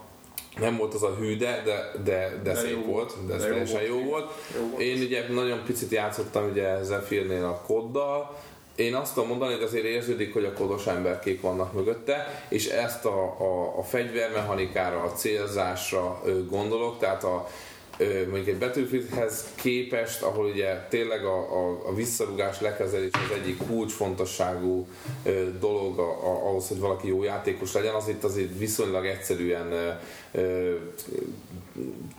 nem volt az a hű, de, de, de, de, De szép jó volt, de, De ez jó teljesen jó volt. Jó volt. Én ugye nagyon picit játszottam ugye Zephyrnél a koddal, én azt tudom mondani, hogy azért érződik, hogy a kodos emberkék vannak mögötte, és ezt a, a, a fegyvermechanikára, a célzásra gondolok, tehát a, mondjuk egy Battlefieldhez képest, ahol ugye tényleg a, a, a visszarugás lekezelés az egyik kulcsfontosságú ö, dolog a, a, ahhoz, hogy valaki jó játékos legyen, az itt azért viszonylag egyszerűen ö,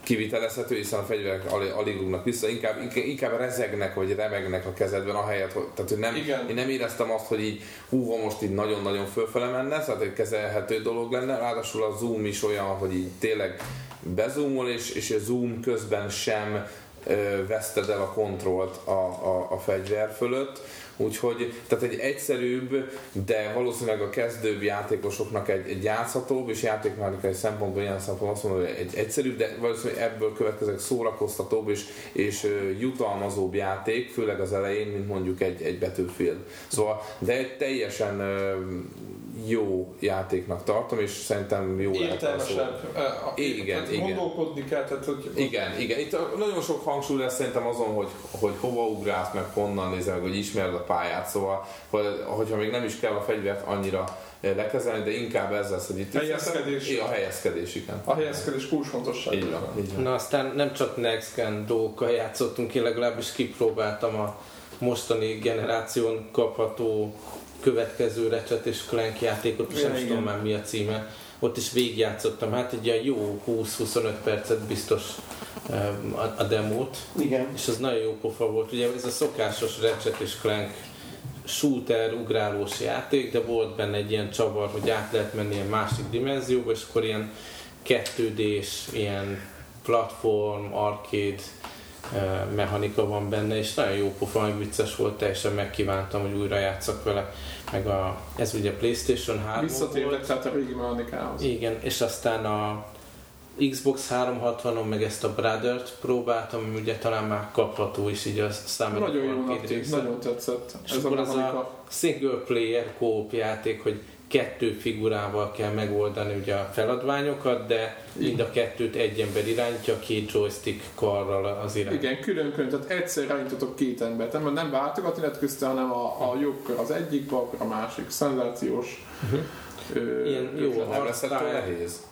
kivitelezhető, hiszen a fegyverek alig, alig rúgnak vissza, inkább, inkább- rezegnek vagy remegnek a kezedben, ahelyett, hogy, tehát, hogy nem, Igen. én nem éreztem azt, hogy így hú, ha most így nagyon-nagyon fölfele menne, tehát egy kezelhető dolog lenne, ráadásul a zoom is olyan, hogy így tényleg bezoomol, és, és a zoom közben sem ö, veszted el a kontrollt a, a, a fegyver fölött, Úgyhogy tehát egy egyszerűbb, de valószínűleg a kezdőbb játékosoknak egy, egy játszhatóbb, és játékmechanikai szempontból ilyen szempontból azt mondom, hogy egy egyszerűbb, de valószínűleg ebből következőleg szórakoztatóbb és, és jutalmazóbb játék, főleg az elején, mint mondjuk egy, egy Battlefield. Szóval, de egy teljesen jó játéknak tartom, és szerintem jó lehet Értelmesebb. Igen, tehát igen. Gondolkodni kell, tehát hogy... Igen, igen. Itt nagyon sok hangsúly lesz szerintem azon, hogy, hogy hova ugrálsz, meg honnan nézel, meg hogy ismered a pályát, szóval, hogy, hogyha még nem is kell a fegyvert annyira lekezelni, de inkább ezzel szedítjük. Helyezkedés. A helyezkedés, igen. A helyezkedés kulcsfontosság. Így van, így van. Na aztán nem csak Next Gen dolgokkal játszottunk, én legalábbis kipróbáltam a mostani generáción kapható következő Ratchet és Clank játékot, és Ja, nem is tudom már mi a címe. Ott is végigjátszottam, hát egy ilyen jó 20-25 percet biztos em, a, a demót, Igen. és az nagyon jó pofa volt. Ugye ez a szokásos Ratchet és Clank shooter, ugrálós játék, de volt benne egy ilyen csavar, hogy át lehet menni egy másik dimenzióba, és akkor ilyen 2D-s, ilyen platform, arcade eh, mechanika van benne, és nagyon jó pofa, meg vicces volt, teljesen megkívántam, hogy újra játszak vele, meg a, ez ugye Playstation 3 Visszatértek volt. tehát a régi mechanikához. Igen, és aztán a Xbox 360-on meg ezt a Brothers-t próbáltam, ami ugye talán már kapható is így a számomra. Nagyon jónak tűnt, nagyon tetszett. És Ez a akkor az mechanika. a single player co játék, hogy kettő figurával kell megoldani ugye a feladványokat, de mind a kettőt egy ember irányítja, két joystick karral az irány. Igen, külön-külön, tehát egyszer irányítotok két embert, nem, nem váltogatni lehet közte, hanem a, a jobb kör az egyik, bal kör a másik. Szenzációs. Ö, Ilyen jó. Nem lesz nehéz?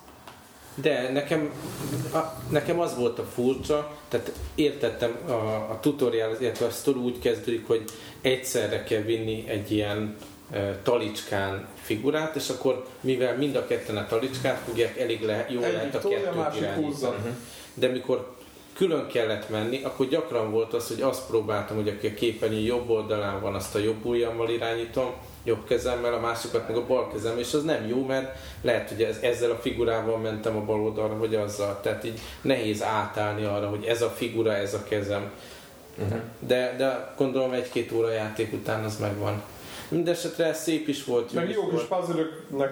De nekem, a, nekem az volt a furcsa, tehát értettem a, a tutorial, illetve a sztori úgy kezdődik, hogy egyszerre kell vinni egy ilyen talicskán figurát, és akkor mivel mind a ketten a talicskát fogják, elég le, jól lehet Egyik a tolja, kettőt irányítani. húzza. De mikor külön kellett menni, akkor gyakran volt az, hogy azt próbáltam, hogy aki a képernyő jobb oldalán van, azt a jobb ujjammal irányítom, jobb kezemmel, a másikat meg a bal kezemmel, és az nem jó, mert lehet, hogy ez, ezzel a figurával mentem a bal oldalra, vagy azzal. Tehát így nehéz átállni arra, hogy ez a figura, ez a kezem. Uh-huh. De, de gondolom egy-két óra játék után az megvan. Mindenesetre szép is volt, jó Meg jó kis puzzle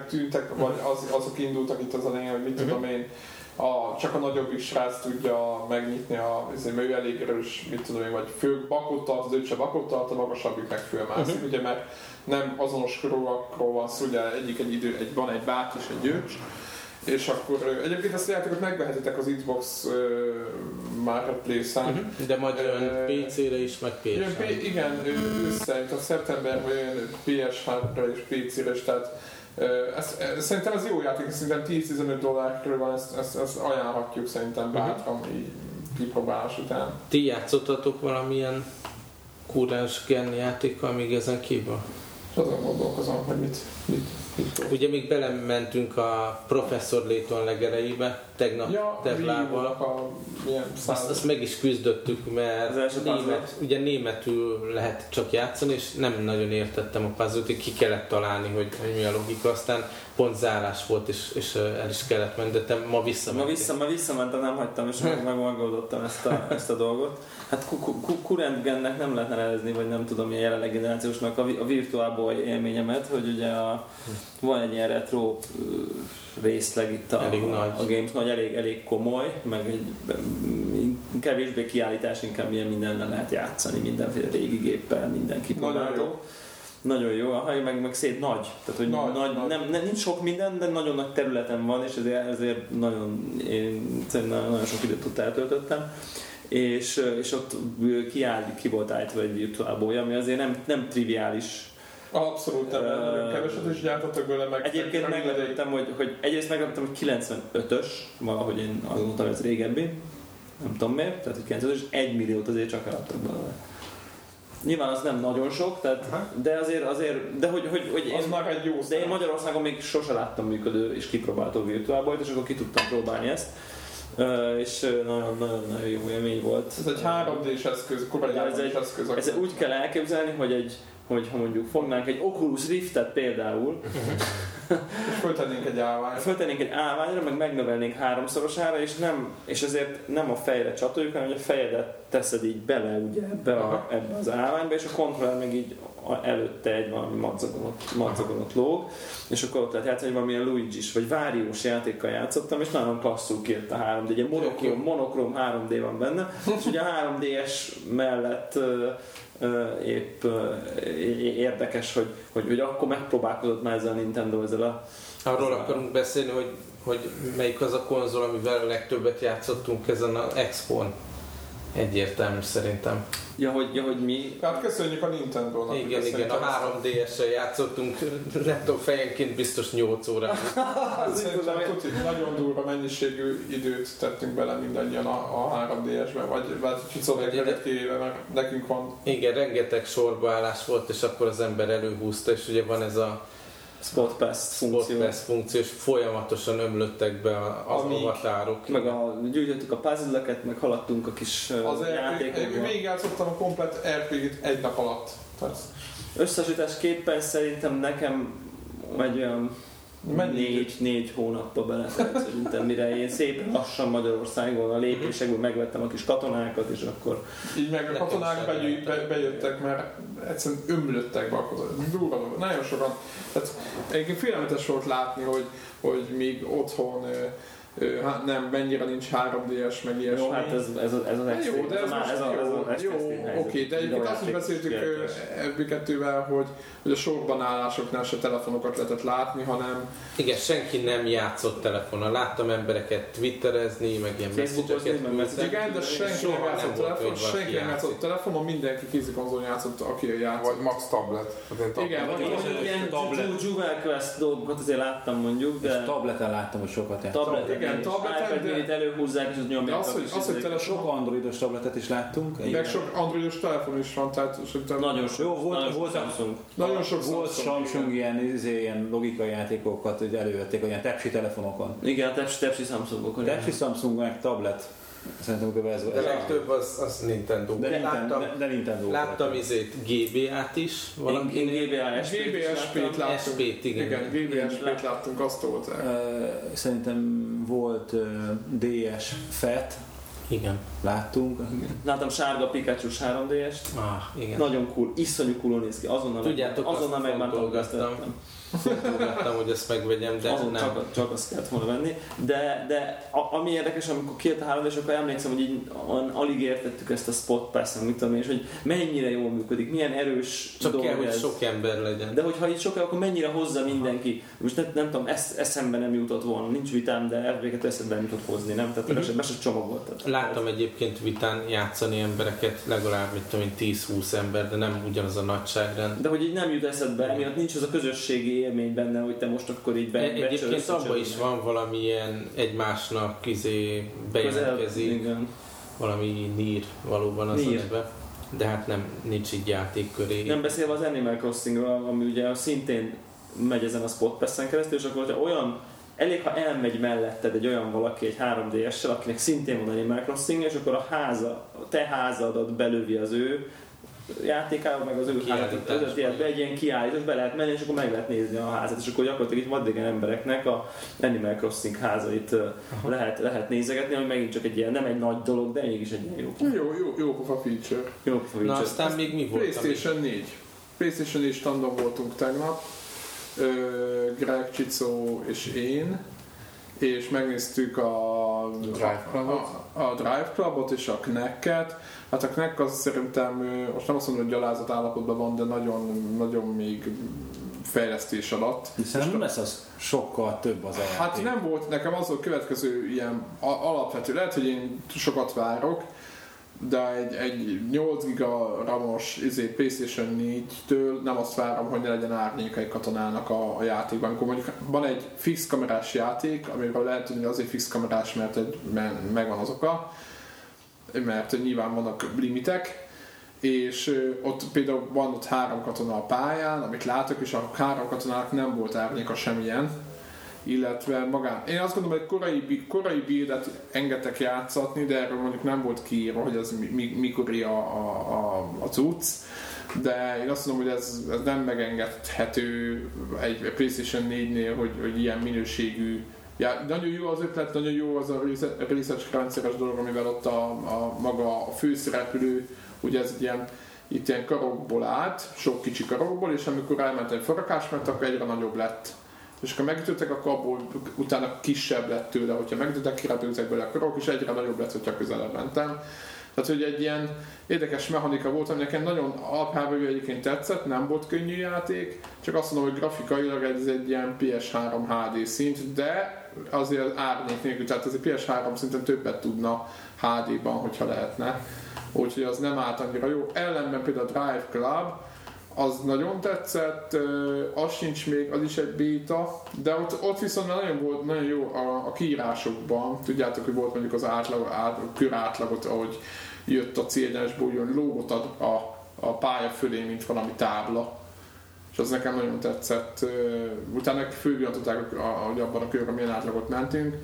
tűntek, vagy az, azok indultak itt az elején, hogy mit Mhm. tudom én, a, csak a nagyobb is srác tudja megnyitni, a, azért, mert ő elég erős, mit tudom én, vagy fő bakot tart, az ő se bakot tart, a magasabbik meg fölmászik, Mhm. ugye, mert nem azonos korúakról van szó, ugye egyik egy idő, egy, van egy bát és egy ős, és akkor egyébként ezt a játékot megvehetitek az Xbox uh, Marketplace-en, Mhm. De majd jön PC-re is, meg Jön, PS-re. P- igen, ősszel, tehát szeptemberben jön PS3-ra és PC-re is, tehát ez, ez, szerintem ez jó játék, szerintem 10-15 dollárról van, ezt, ezt, ezt ajánlhatjuk szerintem bátran így kipróbálás után. Ti játszottatok valamilyen kúrás gen játékkal még ezen kívül? És azon gondolkozom, hogy mit, mit Ugye még belementünk a Professor Layton legereibe, tegnap Ja, milyen Azt, azt meg is küzdöttük, mert német, ugye németül lehet csak játszani, és nem nagyon értettem a puzzle ki kellett találni, hogy, hogy mi a logika, aztán pont zárás volt, és, és el is kellett menni, de te ma Ma, visszamentél. vissza, ma visszamentem, nem hagytam, és meg, megoldottam ezt a, ezt a dolgot. Hát ku- ku- ku- Current Gennek nem lehetne nevezni, vagy nem tudom, milyen jelenleg generációsnak a, a Virtual Boy élményemet, hogy ugye a, van egy ilyen retro részleg itt a, Elég nagy. a Games nagy, elég, elég komoly, meg egy kevésbé kiállítás, inkább ilyen mindennel lehet játszani, mindenféle régi géppel, minden Nagyon kipróbálható. jó. Nagyon jó, a hely meg, meg szép nagy. Tehát, hogy Nagy, nagy, nagy. Nem, nem, nincs sok minden, de nagyon nagy területen van, és ezért, ezért nagyon, én szerintem nagyon sok időt ott eltöltöttem. És, és ott kiáll, ki volt állítva egy virtual boy, ami azért nem, nem triviális. Abszolút, nem, Ö, nagyon keveset is gyártottak belőle, meg Egyébként meg- meglepődtem, hogy, hogy egyrészt meglepődtem, hogy 95-ös, valahogy én azt gondoltam, hogy ez régebbi, nem tudom miért, tehát hogy 95-ös, és 1 milliót azért csak eladtak belőle. Nyilván az nem nagyon sok, tehát, Aha. de azért, azért, de hogy, hogy, hogy Az én, már egy jó de én. Magyarországon még sose láttam működő és kipróbáltó virtuálbolyt, és akkor ki tudtam próbálni ezt. Ö, És nagyon-nagyon jó élmény volt. Ez egy 3D-s eszköz, 3D-s egy- eszköz. Ez úgy kell elképzelni, hogy egy hogy ha mondjuk fognánk egy Oculus Riftet például, És föltennénk egy állványt. föltennénk egy állványra, meg megnövelnénk háromszorosára, és, nem, és ezért nem a fejre csatoljuk, hanem hogy a fejedet teszed így bele ugye, ebbe, a, ebbe az állványba, és a kontroller meg így előtte egy valami madzagonot, madzagonot lóg, és akkor ott lehet játszani, hogy valamilyen Luigi-s vagy Váriós játékkal játszottam, és nagyon klasszul kijött a 3D, ugye monokrom, monokrom 3D van benne, és ugye a 3DS mellett épp érdekes, hogy, hogy, hogy akkor megpróbálkozott már ezzel a Nintendo, ezzel a Arról akarunk beszélni, hogy, hogy melyik az a konzol, amivel a legtöbbet játszottunk ezen az Expo-n. Egyértelmű szerintem. Ja, hogy, ja, hogy mi... Hát köszönjük a Nintendo-nak. Igen, igen, a szerintem- 3DS-sel játszottunk, tudom, fejenként biztos 8 órát. Hát Szerintem tuti, nagyon durva mennyiségű időt tettünk bele mindannyian a, a 3DS-be, vagy, kicsit Ide- kivéve, mert nekünk van Igen, rengeteg sorbaállás volt, és akkor az ember előhúzta, és ugye van ez a Spot Pass funkció. Spotpass funkció, és folyamatosan ömlöttek be az Amíg- avatárok. Meg a, gyűjtöttük a puzzle meg haladtunk a kis az RPG, játékokba. végigjátszottam a komplet RPG-t egy nap alatt. Összesítésképpen szerintem nekem egy olyan négy, négy hónapba beletelt szerintem, mire én szépen lassan Magyarországon a lépésekből megvettem a kis katonákat, és akkor így meg a katonák begyű, be, bejöttek, mert egyszerűen ömlöttek be a katonák. Durva, nagyon sokan. Tehát egyébként félelmetes volt látni, hogy, hogy még otthon hát nem, mennyire nincs 3DS, meg ilyesmi. jó, hát ez, ez, az- ez az extrém, jó, de ez ez, a, ez, jó, a, ez jó, oké, de egyébként azt is beszéltük kérdés. ebből hogy, hogy a sorban állásoknál se telefonokat lehetett látni, hanem Igen, senki nem játszott telefonnal. Láttam embereket twitterezni, meg ilyen küldtek. igen, de senki nem játszott telefon, senki nem játszott telefonon, mindenki kézikonzolon játszott, aki játszott. Vagy max tablet. Hát. Igen, Vagy ilyen tablet. Ju- Jewel Quest dolgokat azért láttam mondjuk, És de tableten láttam, hogy sokat játszottam. Igen, iPad de- minit előhúzzák, és az De nyomják. az, a hogy, az, hogy telefon, Sok androidos tabletet is láttunk. meg sok androidos telefon is van, tehát szerintem Nagyon sok, Jó, volt- nagyon volt- Samsung. nagyon sok Volt Samsung, Samsung ilyen, izé, ilyen logikai játékokat, hogy elővették olyan tepsi telefonokon. Igen, a tepsi, tepsi Samsungokon. Tepsi Samsung meg tablet. Szerintem kb. ez De legtöbb az, az Nintendo. De, láttam, de, de Nintendo. láttam izét GBA-t is, Én, valaki én GBA SP-t GBSP-t láttam. láttunk. SP-t, igen. Igen, GBSP-t láttunk, azt tolták. Szerintem volt DS FET, Igen. láttunk. Láttam sárga Pikachu-s 3D-est. Ah, igen. Nagyon cool, iszonyú cool néz ki. Azonnal, Tudjátok, meg, azonnal azt megmántam, azt Fontolgattam, hogy ezt megvegyem, de Azon nem. csak, csak azt kellett volna venni. De, de a, ami érdekes, amikor a 3 és akkor emlékszem, hogy így an- alig értettük ezt a spot pass mit tudom én, és hogy mennyire jól működik, milyen erős Csak dolog kell, hogy ez. sok ember legyen. De hogyha itt sokkal, akkor mennyire hozza mindenki. Most nem, nem tudom, esz, eszembe nem jutott volna, nincs vitám, de elvéget eszembe nem jutott hozni, nem? Tehát uh-huh. be se csomagolt. Láttam egyébként vitán játszani embereket, legalább mit tudom én, 10-20 ember, de nem ugyanaz a nagyságrend. De hogy így nem jut eszedbe, miatt nincs az a közösségi élmény benne, hogy te most akkor így be, E- Egyébként abban is van valamilyen egymásnak izé bejelentkezik, igen. valami nír valóban az neve. De hát nem, nincs így játékköré. Nem beszélve az Animal Crossingról, ami ugye szintén megy ezen a spot pass keresztül, és akkor hogyha olyan Elég, ha elmegy melletted egy olyan valaki egy 3DS-sel, akinek szintén van Animal Crossing, és akkor a háza, a te házadat belövi az ő játékába, meg az ő házat, be egy ilyen kiállítás, be lehet menni, és akkor meg lehet nézni a házat, és akkor gyakorlatilag itt vadidegen embereknek a Animal Crossing házait ö, lehet, lehet nézegetni, ami megint csak egy ilyen, nem egy nagy dolog, de mégis egy ilyen jó, Jó, jó, jó pofa feature. jó Na feature. aztán még mi volt? PlayStation 4. PlayStation 4 standon voltunk tegnap. Greg Csicó és én. És megnéztük a Drive Clubot? A, a Drive Clubot és a Knack-et. Hát a Knack az szerintem, most nem azt mondom, hogy gyalázat állapotban van, de nagyon, nagyon még fejlesztés alatt. Hiszen nem lesz az sokkal több az a. Hát nem volt nekem az a következő ilyen alapvető, lehet, hogy én sokat várok, de egy, egy 8 giga ramos izé, PlayStation 4-től nem azt várom, hogy ne legyen árnyéka egy katonának a, a játékban. Amikor mondjuk van egy fix kamerás játék, amiről lehet tudni, hogy azért fix kamerás, mert, egy, mert megvan az oka, mert nyilván vannak limitek, és ott például van ott három katona a pályán, amit látok, és a három katonának nem volt árnyéka semmilyen, illetve magán. Én azt gondolom, hogy korai, korai buildet engedtek játszatni, de erről mondjuk nem volt kiírva, hogy az mi, mi, mikori a, a, a, a cucc, de én azt mondom, hogy ez, ez nem megengedhető egy PlayStation 4-nél, hogy, hogy ilyen minőségű Ja, nagyon jó az ötlet, nagyon jó az a research rendszeres dolog, amivel ott a, a maga a főszereplő, ugye ez ilyen, itt ilyen karokból állt, sok kicsi karokból, és amikor elment egy farakás, mert akkor egyre nagyobb lett. És akkor megütöttek, akkor abból utána kisebb lett tőle, hogyha megütöttek, kirepültek bele a karok, és egyre nagyobb lett, hogyha közelebb mentem. Tehát, hogy egy ilyen érdekes mechanika volt, ami nekem nagyon alapjában egyébként tetszett, nem volt könnyű játék, csak azt mondom, hogy grafikailag ez egy ilyen PS3 HD szint, de azért árnyék nélkül, tehát ez a PS3 szinten többet tudna HD-ban, hogyha lehetne. Úgyhogy az nem állt annyira jó. Ellenben például a Drive Club, az nagyon tetszett, az sincs még, az is egy béta, de ott, ott viszont nagyon volt nagyon jó a, a kiírásokban, tudjátok, hogy volt mondjuk az átlag, át, a kör átlagot, ahogy jött a célnyásból, jön lógot a, a, a pálya fölé, mint valami tábla és az nekem nagyon tetszett. Utána fővillantották, hogy abban a körben milyen átlagot mentünk.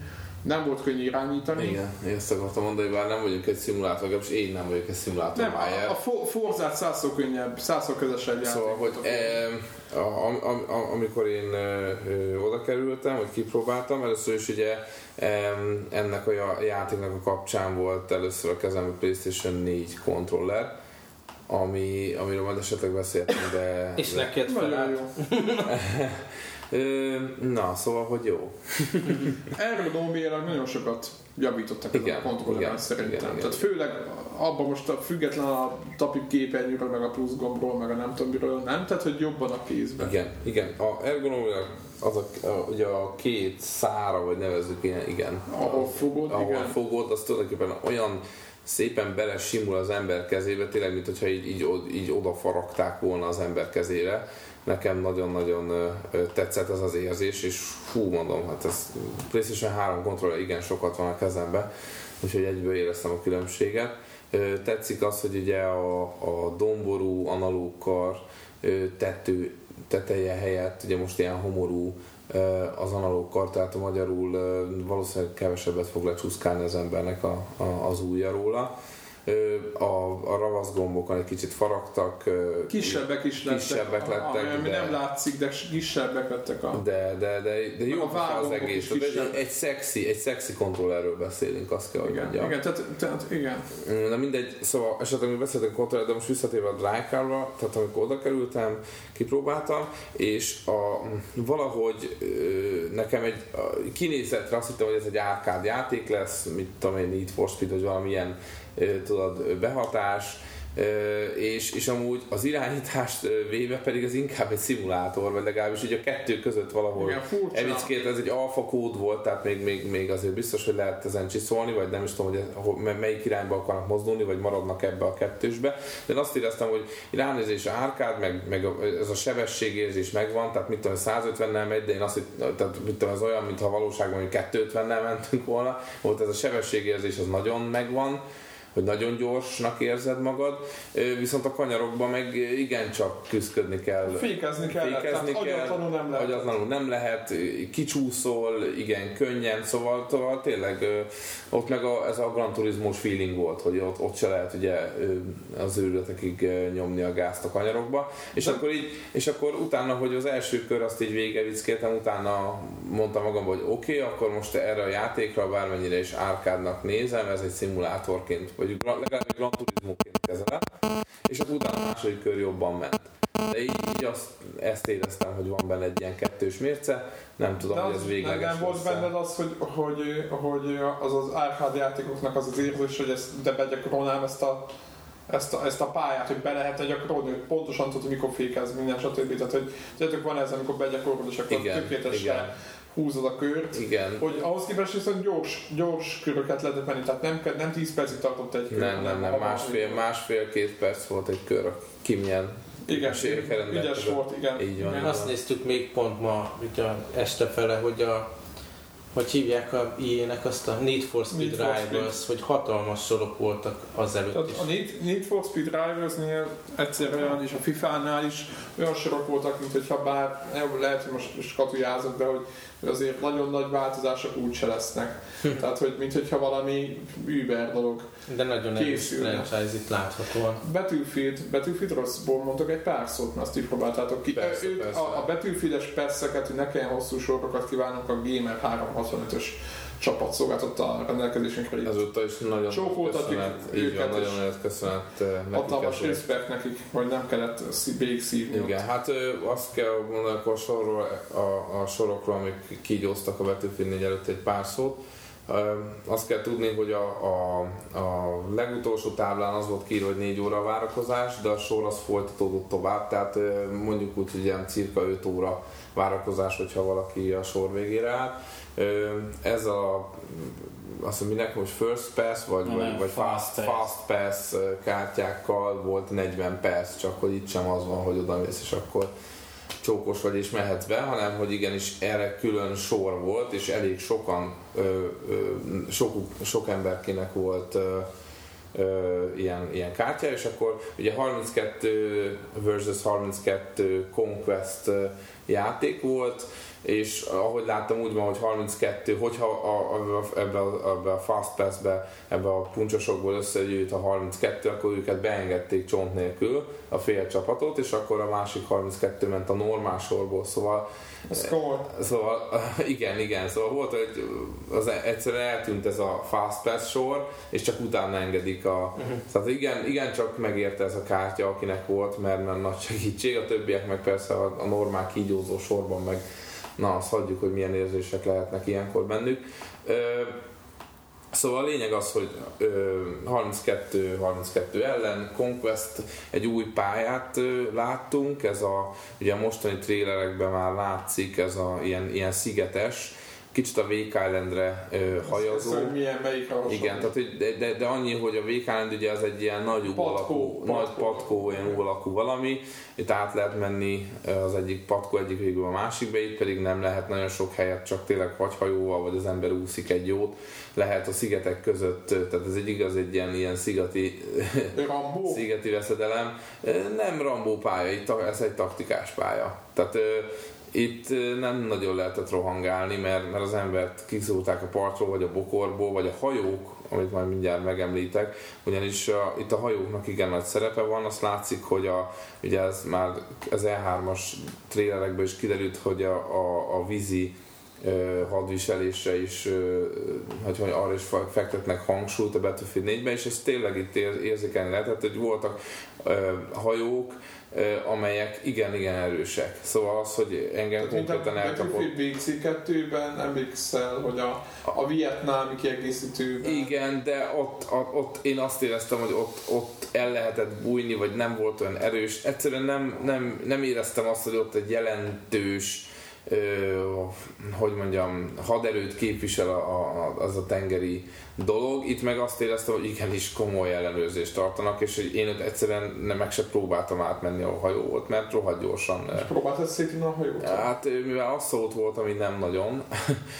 Nem volt könnyű irányítani. Igen, én ezt akartam mondani, bár nem vagyunk egy szimulátor, legalábbis én nem vagyok egy szimulátor Nem, a, a Forzát százszor könnyebb, százszor közösebb játék. Szóval, hogy e, a, a, a, amikor én e, oda kerültem, hogy kipróbáltam, először is ugye e, ennek a játéknak a kapcsán volt először a kezemben PlayStation 4 kontroller, ami, amiről majd esetleg beszéltünk, de... És neked felállt. Na, szóval, hogy jó. Ergonómiailag nagyon sokat javítottak igen, a kontrolleren szerintem. Igen, igen, Tehát főleg abban most a független a tapik képernyőről, meg a plusz gombról, meg a nem tudom miről, nem? Tehát, hogy jobban a kézben. Igen, igen. A ergonómiailag az a, a, ugye a két szára, vagy nevezzük ilyen, igen. Ahol fogod, ahol igen. fogod, az tulajdonképpen olyan szépen bele simul az ember kezébe, tényleg, mint hogyha így, így, így odafaragták volna az ember kezére. Nekem nagyon-nagyon tetszett ez az érzés, és fú, mondom, hát ez PlayStation 3 kontroller igen sokat van a kezembe, úgyhogy egyből éreztem a különbséget. Tetszik az, hogy ugye a, a domború analóg tető, teteje helyett ugye most ilyen homorú az analóg kar, tehát a magyarul valószínűleg kevesebbet fog lecsúszkálni az embernek a, a, az ujja róla a, a ravasz gombokon egy kicsit faragtak. Kisebbek is lettek. Kisebbek lettek. Ami de, nem látszik, de kisebbek lettek a... De, de, de, de jó az egész. Egy, egy, szexi, egy szexi kontrollerről beszélünk, azt kell, hogy igen, mondjam. Igen, tehát, tehát, igen. Na mindegy, szóval esetleg mi beszéltünk kontroller, de most visszatérve a Drycar-ra, tehát amikor oda kerültem, kipróbáltam, és a, valahogy nekem egy kinézetre azt hittem, hogy ez egy árkád játék lesz, mit tudom én, Need for Speed, vagy valamilyen tudod, behatás, és, és amúgy az irányítást véve pedig ez inkább egy szimulátor, vagy legalábbis így a kettő között valahol evickét, ez egy alfa kód volt, tehát még, még, még azért biztos, hogy lehet ezen csiszolni, vagy nem is tudom, hogy melyik irányba akarnak mozdulni, vagy maradnak ebbe a kettősbe. De én azt éreztem, hogy ránézés árkád, meg, meg ez a sebességérzés megvan, tehát mit tudom, 150-nel megy, de én azt, tehát mit tudom, ez olyan, mintha valóságban 250-nel mentünk volna, volt ez a sebességérzés, az nagyon megvan, hogy nagyon gyorsnak érzed magad, viszont a kanyarokban meg igencsak küzdködni kell. Fékezni kell, fékezni tehát kell, nem lehet. Agyatlanul nem lehet, kicsúszol, igen, könnyen, szóval, szóval tényleg ott meg a, ez a Gran Turismo feeling volt, hogy ott, ott se lehet ugye az őrületekig nyomni a gázt a kanyarokba, és De... akkor így, és akkor utána, hogy az első kör azt így végevickéltem, utána mondtam magam, hogy oké, okay, akkor most erre a játékra bármennyire is árkádnak nézem, ez egy szimulátorként vagy legalább Gran Turismo-ként kezelem, és akkor utána a második kör jobban ment. De így, így azt, ezt éreztem, hogy van benne egy ilyen kettős mérce, nem tudom, az, hogy ez végleges Nem volt benned az, hogy, hogy, hogy az az arcade játékoknak az az érzés, hogy ezt, de begyakorolnám ezt a ezt a, ezt a pályát, hogy be lehet gyakorolni, hogy pontosan tudod, mikor fékez minden, stb. Tehát, hogy tudjátok, van ez, amikor begyakorolod, és akkor tökéletesen húzod a kört. Igen. Hogy ahhoz képest viszont gyors, gyors köröket lehetett menni, tehát nem, nem 10 percig tartott egy kör. Nem, nem, nem, másfél, másfél-két perc volt egy kör, ki milyen igen, ügyes volt, igen. Így van. Igen. Azt néztük még pont ma, ugye este fele, hogy a hogy hívják a ilyenek azt a Need for Speed Need Rivals, for hogy hatalmas sorok voltak azelőtt Tehát is. A Need, Need for Speed Rivals-nél egyszerűen is a FIFA-nál is olyan sorok voltak, mint hogyha bár lehet, hogy most skatujázok, de hogy azért nagyon nagy változások úgyse lesznek. Tehát, hogy mintha valami Uber dolog De nagyon erős franchise itt láthatóan. Battlefield, Battlefield rosszból mondtok egy pár szót, mert azt így próbáltátok ki. Persze, persze. A, a Battlefield-es perszeket, hogy ne kelljen hosszú sorokat kívánunk, a Gamer 365-ös csapat szolgáltatta a rendelkezésünkre. Ezúttal is nagyon Csókoltatjuk köszönet, őket, van, nagyon és nagyon köszönet eh, nekik. Hatalmas respekt nekik, hogy nem kellett szí- végigszívni. ott. Igen, hát ö, azt kell mondani akkor a, sorról, a, a sorokról, amik kígyóztak a Battlefield 4 előtt egy pár szót. Azt kell tudni, hogy a, a, a legutolsó táblán az volt kiírva, hogy 4 óra a várakozás, de a sor az folytatódott tovább, tehát mondjuk úgy, hogy ilyen cirka 5 óra várakozás, hogyha valaki a sor végére áll. Ez a azt mondom, minek most First Pass, vagy, Nem, vagy, vagy Fast fast, Pass. fast Pass kártyákkal volt 40 perc, csak hogy itt sem az van, hogy oda mész, és akkor csókos vagy és mehetsz be, hanem hogy igenis erre külön sor volt, és elég sokan, ö, ö, sok, sok emberkinek volt ö, ö, ilyen, ilyen kártya, és akkor ugye 32 versus 32 Conquest játék volt, és ahogy láttam úgy van, hogy 32, hogyha a, a, ebbe, a, ebbe a Fast Pass-be, ebbe a puncsosokból összegyűjt a 32, akkor őket beengedték csont nélkül, a fél csapatot, és akkor a másik 32 ment a normál sorból, szóval. Szóval igen, igen, szóval volt, hogy az egyszerűen eltűnt ez a Fast Pass sor, és csak utána engedik a... Uh-huh. Szóval igen, igen, csak megérte ez a kártya, akinek volt, mert, mert nagy segítség, a többiek meg persze a, a normál kígyózó sorban meg na, azt hagyjuk, hogy milyen érzések lehetnek ilyenkor bennük. Ö, Szóval a lényeg az, hogy ö, 32-32 ellen Conquest egy új pályát láttunk, ez a, ugye a mostani trélerekben már látszik, ez a ilyen, ilyen szigetes, kicsit a Wake Islandre ö, hajazó. Hogy milyen, melyik a Igen, tehát, hogy de, de, de, annyi, hogy a Wake Island ugye az egy ilyen nagy U Patkó, alakú, patkó. nagy patkó, ilyen U alakú valami, itt át lehet menni az egyik patkó egyik végül a másikba, itt pedig nem lehet nagyon sok helyet, csak tényleg vagy hajóval, vagy az ember úszik egy jót, lehet a szigetek között, tehát ez egy igaz, egy ilyen, ilyen szigeti, Rambó? szigeti veszedelem. Nem Rambó pálya, ez egy taktikás pálya. Tehát itt nem nagyon lehetett rohangálni, mert, mert az embert kiszúrták a partról, vagy a bokorból, vagy a hajók, amit majd mindjárt megemlítek, ugyanis a, itt a hajóknak igen nagy szerepe van, azt látszik, hogy a, ugye ez már az E3-as trélerekből is kiderült, hogy a, a, a vízi hadviselésre is, hogy hogy arra is fektetnek hangsúlyt a Battlefield 4-ben, és ez tényleg itt ér- érzékelni lehetett, hogy voltak hajók, amelyek igen-igen erősek. Szóval az, hogy engem Tehát, a konkrétan elkapott. Battlefield BC2-ben emlékszel, hogy a, a vietnámi kiegészítőben Igen, de ott, a- ott én azt éreztem, hogy ott, ott el lehetett bújni, vagy nem volt olyan erős. Egyszerűen nem, nem, nem éreztem azt, hogy ott egy jelentős hogy mondjam, haderőt képvisel a, a, az a tengeri dolog. Itt meg azt éreztem, hogy igenis komoly ellenőrzést tartanak, és hogy én ott egyszerűen nem meg se próbáltam átmenni a hajó volt, mert rohadt gyorsan ö, próbáltad szétni a hajót? Hát mivel az szólt volt, ami nem nagyon,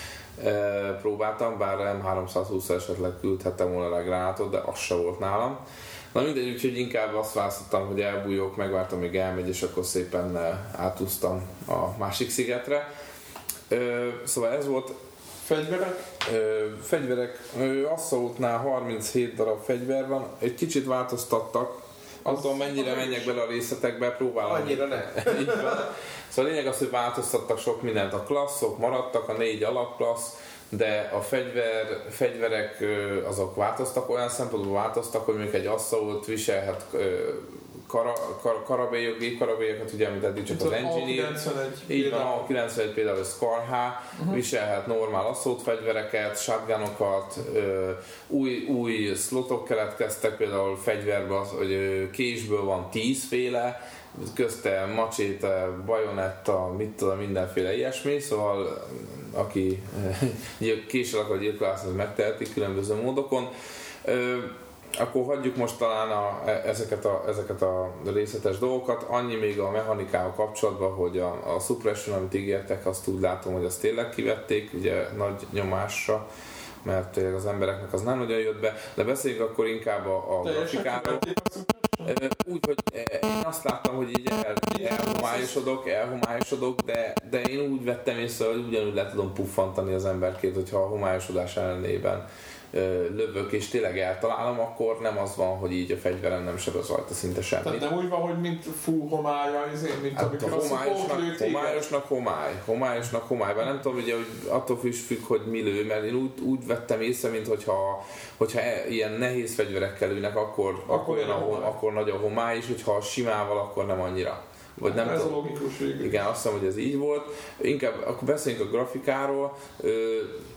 próbáltam, bár M320 esetleg küldhettem volna rá gránátot, de az se volt nálam. Na mindegy, úgyhogy inkább azt választottam, hogy elbújok, megvártam, még elmegy, és akkor szépen eh, átúztam a másik szigetre. Szóval ez volt Fegyverek? Ö, fegyverek, Assaultnál 37 darab fegyver van, egy kicsit változtattak, tudom mennyire az menjek is. bele a részletekbe, próbálom. Annyira ne. Így van. Szóval a lényeg az, hogy változtattak sok mindent. A klasszok maradtak, a négy alapklassz, de a fegyver, fegyverek azok változtak, olyan szempontból változtak, hogy mondjuk egy assault viselhet kara, kar, karabélyok, gépkarabélyokat, ugye, amit eddig csak az engineer. A91. Így van, a 91 például a Scar H, uh-huh. viselhet normál assault fegyvereket, shotgunokat, új, új slotok keletkeztek, például fegyverben, az, hogy késből van 10 féle, közte macséte, bajonetta, mit tudom, mindenféle ilyesmi, szóval aki gyil- késsel akar gyilkolászni, az megteheti különböző módokon. Akkor hagyjuk most talán a, e- ezeket, a, ezeket a részletes dolgokat. Annyi még a mechanikával kapcsolatban, hogy a, a suppression, amit ígértek, azt úgy látom, hogy azt tényleg kivették, ugye nagy nyomásra, mert az embereknek az nem nagyon jött be, de beszéljünk akkor inkább a, a grafikáról. Úgy, hogy eh, én azt láttam, hogy így el. Elhomályosodok, elhomályosodok, de, de én úgy vettem észre, hogy ugyanúgy le tudom puffantani az emberkét, hogyha a homályosodás ellenében lövök és tényleg eltalálom, akkor nem az van, hogy így a fegyverem nem sebez rajta szinte Tehát semmit. nem úgy van, hogy mint fú homálya, izé, mint Hát amikor a homályosnak, homályosnak homály, homályosnak homály, Bár nem tudom, ugye, hogy attól is függ, hogy mi lő, mert én úgy, úgy vettem észre, mint hogyha, hogyha e- ilyen nehéz fegyverekkel lőnek, akkor, akkor, olyan a akkor nagy a homály, és hogyha simával, akkor nem annyira. Vagy nem Ez a logikus végül. Igen, azt hiszem, hogy ez így volt. Inkább akkor beszéljünk a grafikáról. Ö,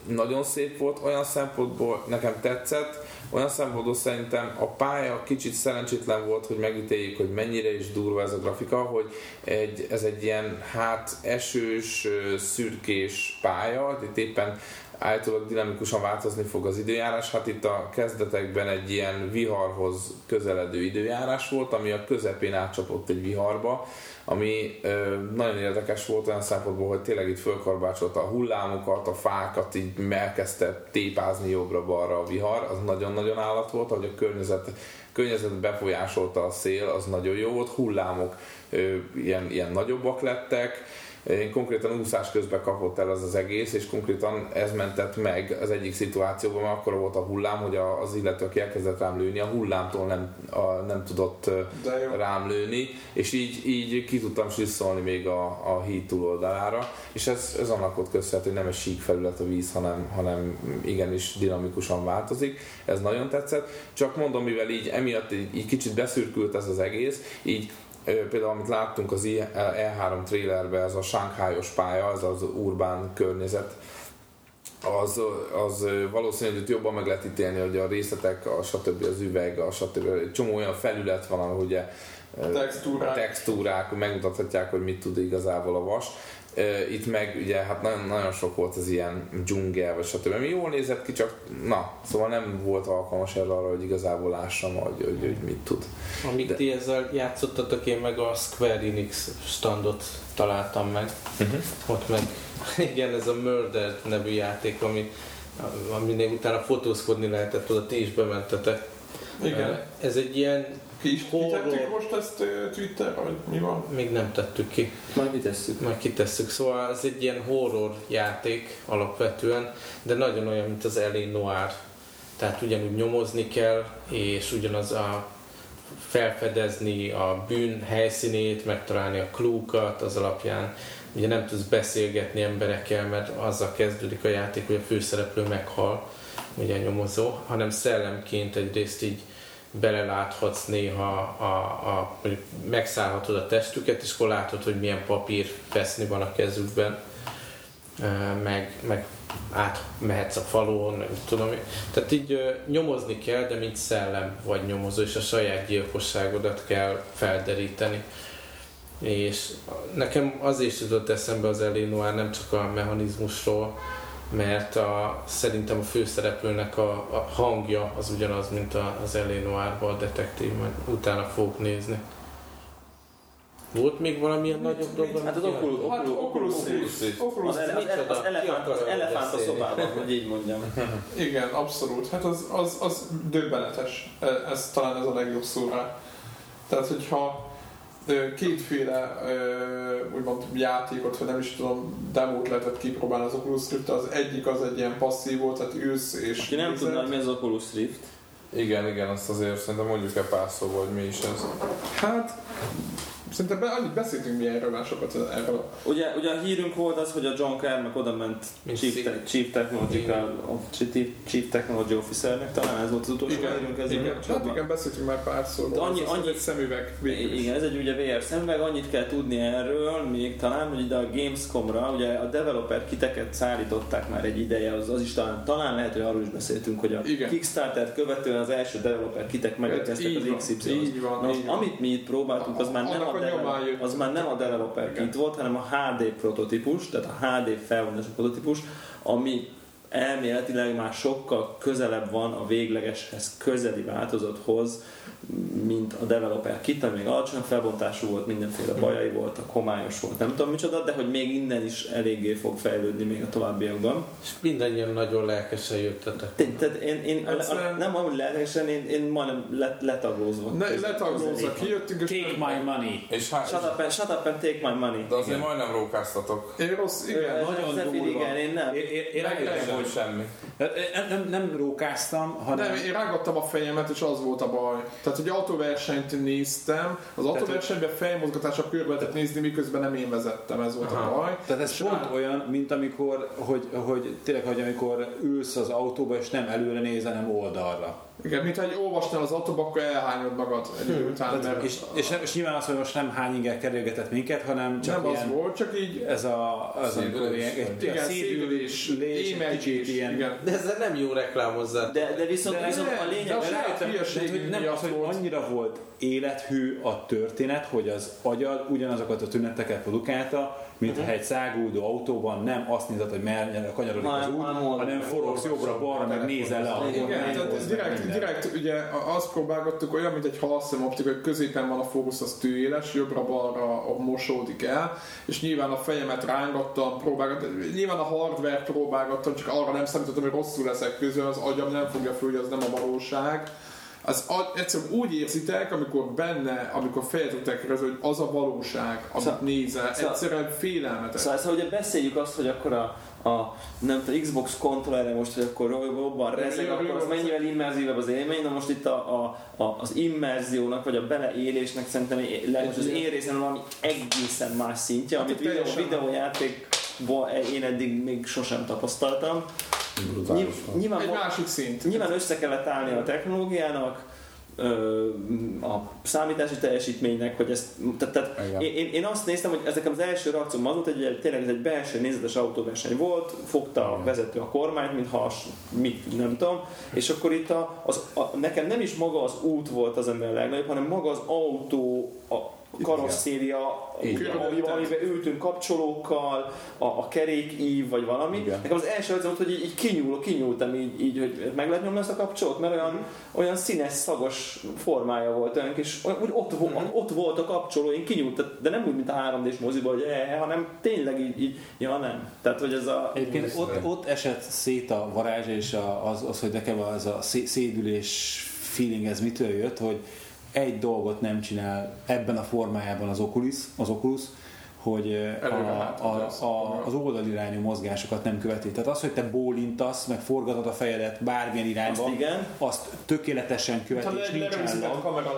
nagyon szép volt, olyan szempontból nekem tetszett, olyan szempontból szerintem a pálya kicsit szerencsétlen volt, hogy megítéljük, hogy mennyire is durva ez a grafika, hogy egy, ez egy ilyen hát esős, szürkés pálya, itt éppen állítólag dinamikusan változni fog az időjárás. Hát itt a kezdetekben egy ilyen viharhoz közeledő időjárás volt, ami a közepén átcsapott egy viharba, ami ö, nagyon érdekes volt olyan szempontból, hogy tényleg itt fölkorbácsolta a hullámokat, a fákat, így elkezdte tépázni jobbra-balra a vihar, az nagyon-nagyon állat volt, ahogy a környezet, környezet befolyásolta a szél, az nagyon jó volt, hullámok ö, ilyen, ilyen nagyobbak lettek, én konkrétan úszás közben kapott el ez az egész, és konkrétan ez mentett meg az egyik szituációban, mert akkor volt a hullám, hogy az illető, aki elkezdett rám lőni, a hullámtól nem, a, nem tudott rám lőni, és így, így ki tudtam sisszolni még a, a híd túloldalára, és ez, ez annak volt köszönhető, hogy nem egy sík felület a víz, hanem, hanem igenis dinamikusan változik. Ez nagyon tetszett, csak mondom, mivel így emiatt így, így kicsit beszürkült ez az egész, így Például, amit láttunk az I- E3 trailerben, ez a Shanghaios pálya, ez az urbán környezet, az, az valószínűleg hogy jobban meg lehet ítélni, hogy a részletek, a stb. az üveg, a stb. Csomó olyan felület van, ahol ugye ö, Textúrák. textúrák megmutathatják, hogy mit tud igazából a vas. Itt meg ugye hát nagyon, nagyon sok volt az ilyen dzsungel, vagy stb. Ami jól nézett ki, csak na, szóval nem volt alkalmas erre arra, hogy igazából lássam, hogy, hogy, hogy mit tud. Amíg De- ti ezzel játszottatok, én meg a Square Enix standot találtam meg. Uh-huh. Ott meg, igen, ez a Murder nevű játék, ami, aminél utána fotózkodni lehetett, oda ti is bementetek. Igen. Ez egy ilyen, Ki is Horror. kitettük most ezt Twitterre, vagy mi van? még nem tettük ki, Majd kitesszük. majd kitesszük. Szóval ez egy ilyen horror játék alapvetően, de nagyon olyan, mint az Elé Noir. Tehát ugyanúgy nyomozni kell, és ugyanaz a felfedezni a bűn helyszínét, megtalálni a klúkat az alapján. Ugye nem tudsz beszélgetni emberekkel, mert azzal kezdődik a játék, hogy a főszereplő meghal, ugye a nyomozó, hanem szellemként egyrészt így beleláthatsz néha, a, a, hogy megszállhatod a testüket, és akkor látod, hogy milyen papír feszni van a kezükben, meg, meg átmehetsz a falon, nem tudom. Tehát így nyomozni kell, de mint szellem vagy nyomozó, és a saját gyilkosságodat kell felderíteni. És nekem azért jutott eszembe az Elé Noir nem csak a mechanizmusról, mert a, szerintem a főszereplőnek a, a hangja az ugyanaz, mint a, az Elé Noirban a detektív, majd utána fogok nézni. Volt még valamilyen nagyobb dolog? Hát az Oculus, Hát Oculus, Oculus Oculus. Az, Ki elefánt, az akarok elefánt a szobában, hogy így mondjam. Igen, abszolút. Hát az, az, az döbbenetes. E- Ez talán ez a legjobb szó rá. Tehát, hogyha kétféle úgymond játékot, vagy nem is tudom, demót lehetett kipróbálni az Oculus rift az egyik az egy ilyen passzív volt, tehát ülsz és Aki nem hogy mi az Oculus Rift, Igen, igen, azt azért szerintem mondjuk el pár szóval, hogy mi is ez. Hát, szerintem be, annyit beszéltünk mi erről már sokat erről. Ugye, ugye a hírünk volt az, hogy a John Carmack oda ment Chief, te, Chief, Technological, Chief, Technology Officernek, talán ez volt az utolsó hírünk ezzel igen. Hát igen, beszéltünk már párszor. De annyi- annyi- egy szemüveg végül. Igen, ez egy ugye VR szemüveg, annyit kell tudni erről, még talán, hogy ide a Gamescom-ra, ugye a developer kiteket szállították már egy ideje, az, az is talán, talán lehet, hogy arról is beszéltünk, hogy a Igen. Kickstarter-t követően az első developer kitek megérkeztek az XY-hoz. amit mi itt próbáltunk, az már nem a, a develop, nyomán jött. az már nem a developer kit volt, hanem a HD prototípus, tehát a HD felvonású prototípus, ami elméletileg már sokkal közelebb van a véglegeshez közeli változathoz, mint a developer kit, ami még alacsony felbontású volt, mindenféle bajai voltak, homályos volt, nem tudom micsoda, de hogy még innen is eléggé fog fejlődni még a továbbiakban. És mindannyian nagyon lelkesen jöttetek. Tehát én, én Egyszerűen- nem amúgy lelkesen, én, én majdnem let, letaglózva. Ne, letaglózza, kijöttünk, és Take my money. És hát, Shut up, and, shut up and take my money. de azért majdnem rókáztatok. én rossz, igen. Nagyon Zephyr, durva. igen, én nem. Én, én, én Nem, hogy semmi. nem, nem, nem rókáztam, hanem Nem, én rágattam a fejemet, és az volt a baj. Tehát, hogy autóversenyt néztem, az autóversenyben fejmozgatása körbe lehetett nézni, miközben nem én vezettem, ez volt a baj. Tehát ez És pont rá- olyan, mint amikor, hogy, hogy tényleg, hogy amikor ülsz az autóba, és nem előre nézel, hanem oldalra. Igen, mintha egy olvastál az autóba, akkor elhányod magad egy idő után, Tehát, mert és, és, nem, és nyilván az, hogy most nem hány inger kerülgetett minket, hanem csak nem az ilyen, volt, csak így ez a, az amikor Szédülés. ilyen, egy, igen, szédülés, szédülés, lés, egy kicsit ilyen, igen. De ezzel nem jó reklámozzát. De, de viszont, De viszont a lényeg, de a De hülyeségünk hogy nem az, hogy volt. annyira volt élethű a történet, hogy az agyad ugyanazokat a tüneteket produkálta, mint ha egy száguldó autóban nem azt nézed, hogy merre kanyarodik az út, hanem forogsz jobbra-balra, meg nézel le a Igen, direkt. Direkt ugye azt próbálgattuk olyan, mint egy halszemoptika, hogy középen van a fókusz, az tűéles, jobbra-balra mosódik el, és nyilván a fejemet rángattam, próbálgattam, nyilván a hardware próbálgattam, csak arra nem számítottam, hogy rosszul leszek közül, az agyam nem fogja föl, hogy az nem a valóság. Az egyszerűen úgy érzitek, amikor benne, amikor fejetek rá, hogy az a valóság, amit Szóval- nézel, szóval- egyszerűen félelmetes. Szóval, szóval ugye beszéljük azt, hogy akkor a, a nem tudom, Xbox kontrollerre most, hogy akkor jobban rezeg, akkor az mennyivel immerzívebb az élmény. Na most itt a, a, a, az immerziónak, vagy a beleélésnek szerintem é- le- most az én részem valami egészen más szintje, amit videó, videójátékban én eddig még sosem tapasztaltam. Nyilván, Egy másik szint. Nyilván össze kellett állni a technológiának, a számítási teljesítménynek, hogy ezt, tehát, tehát én, én, azt néztem, hogy ezek az első reakcióm az volt, hogy ugye tényleg ez egy belső nézetes autóverseny volt, fogta a vezető a kormányt, mintha az, mit, nem tudom, és akkor itt a, az, a, nekem nem is maga az út volt az, ami a legnagyobb, hanem maga az autó, a karosszéria, amiben ültünk kapcsolókkal, a, a kerékív, vagy valami. Igen. Nekem az első az volt, hogy így, így kinyúl, kinyúltam így, így, hogy meg lehet nyomni ezt a kapcsolót, mert olyan, olyan színes, szagos formája volt, olyan kis, olyan, úgy ott, vo- ott volt a kapcsoló, én kinyúltam, de nem úgy, mint a 3D-s moziban, hogy eh, hanem tényleg így, így, ja nem. Tehát, hogy ez a... Egyébként ott, ott esett szét a varázs, és az, az, hogy nekem az a szé- szédülés feeling ez mitől jött, hogy egy dolgot nem csinál ebben a formájában az Oculus, az Oculus hogy eh, a, a, a, az oldalirányú mozgásokat nem követi. Tehát az, hogy te bólintasz, meg forgatod a fejedet bármilyen irányba, Azt igen. azt tökéletesen követi, és nincs lenne.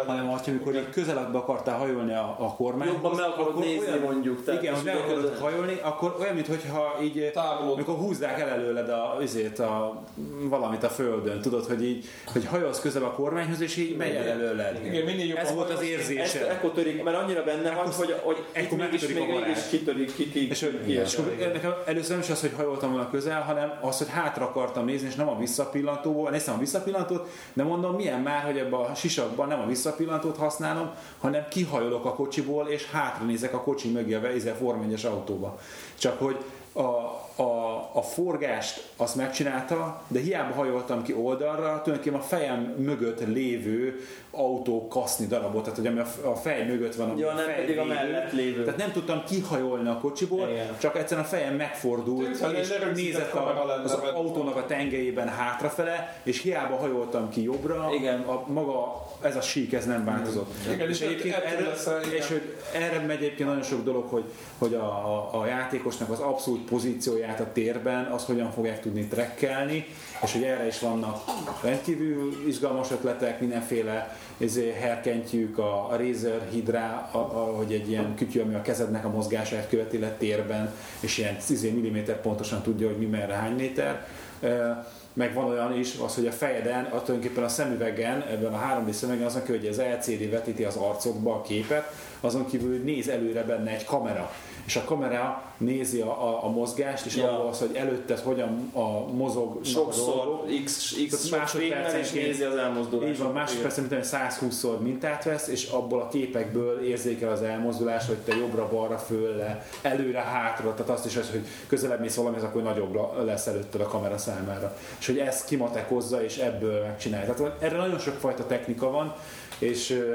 hanem azt, amikor így közelebb akartál hajolni a, a kormányhoz, Jobban meg akarod akkor nézni, olyan- mondjuk, tehát igen, hogy meg akarod hajolni, akkor olyan, mintha így Távolod. amikor húzzák el előled a, azért a, valamit a földön, tudod, hogy így, hogy hajolsz közel a kormányhoz, és így megy el előled. Igen, jobban Ez volt az érzése. ekkor törik, mert annyira benne van, hogy, hogy itt ekkor mégis még mégis varázs. kitörik, ki, ki, És, és akkor nekem először nem is az, hogy hajoltam volna közel, hanem az, hogy hátra akartam nézni, és nem a visszapillantóból, néztem a visszapillantót, de mondom, milyen már, hogy ebben a sisakban nem a visszapillantót használom, hanem kihajolok a kocsiból, és hátra nézek a kocsi mögé a Form 1-es autóba. Csak hogy a, a, a forgást azt megcsinálta, de hiába hajoltam ki oldalra, tulajdonképpen a fejem mögött lévő autó kaszni darabot, tehát hogy ami a- a fej mögött van, ami Ja, a nem fej pedig a lévő. mellett lévő. Tehát nem tudtam kihajolni a kocsiból, Igen. csak egyszerűen a fejem megfordult, Tűnt, és nézett a, az autónak a tengelyében hátrafele, és hiába hajoltam ki jobbra, Igen. a maga ez a sík, ez nem változott. Igen, és és egyébként erre, a- és hogy erre megy egyébként nagyon sok dolog, hogy, hogy a, a, a játékosnak az abszolút pozícióját a térben, az hogyan fogják tudni trekkelni, és hogy erre is vannak rendkívül izgalmas ötletek, mindenféle ezért herkentjük a, a Razer Hydra, a, a, hogy egy ilyen kütyű, ami a kezednek a mozgását követi le térben, és ilyen 10 mm pontosan tudja, hogy mi merre hány méter. Meg van olyan is, az, hogy a fejeden, a tulajdonképpen a szemüvegen, ebben a 3D szemüvegen azon kívül, hogy az LCD vetíti az arcokba a képet, azon kívül néz előre benne egy kamera és a kamera nézi a, a, a mozgást, és Ja. ja. az, hogy előtted hogyan a mozog a Sokszor dolgok. x, x másodpercen és nézi az elmozdulást. így van, másodpercen, mint 120-szor mintát vesz, és abból a képekből érzékel az elmozdulás, hogy te jobbra-balra, fölle, előre, hátra, tehát azt is az, hogy közelebb mész valamihez, akkor nagyobb lesz előtted a kamera számára. És hogy ezt kimatekozza, és ebből megcsinálja. Tehát erre nagyon sok fajta technika van, és ö,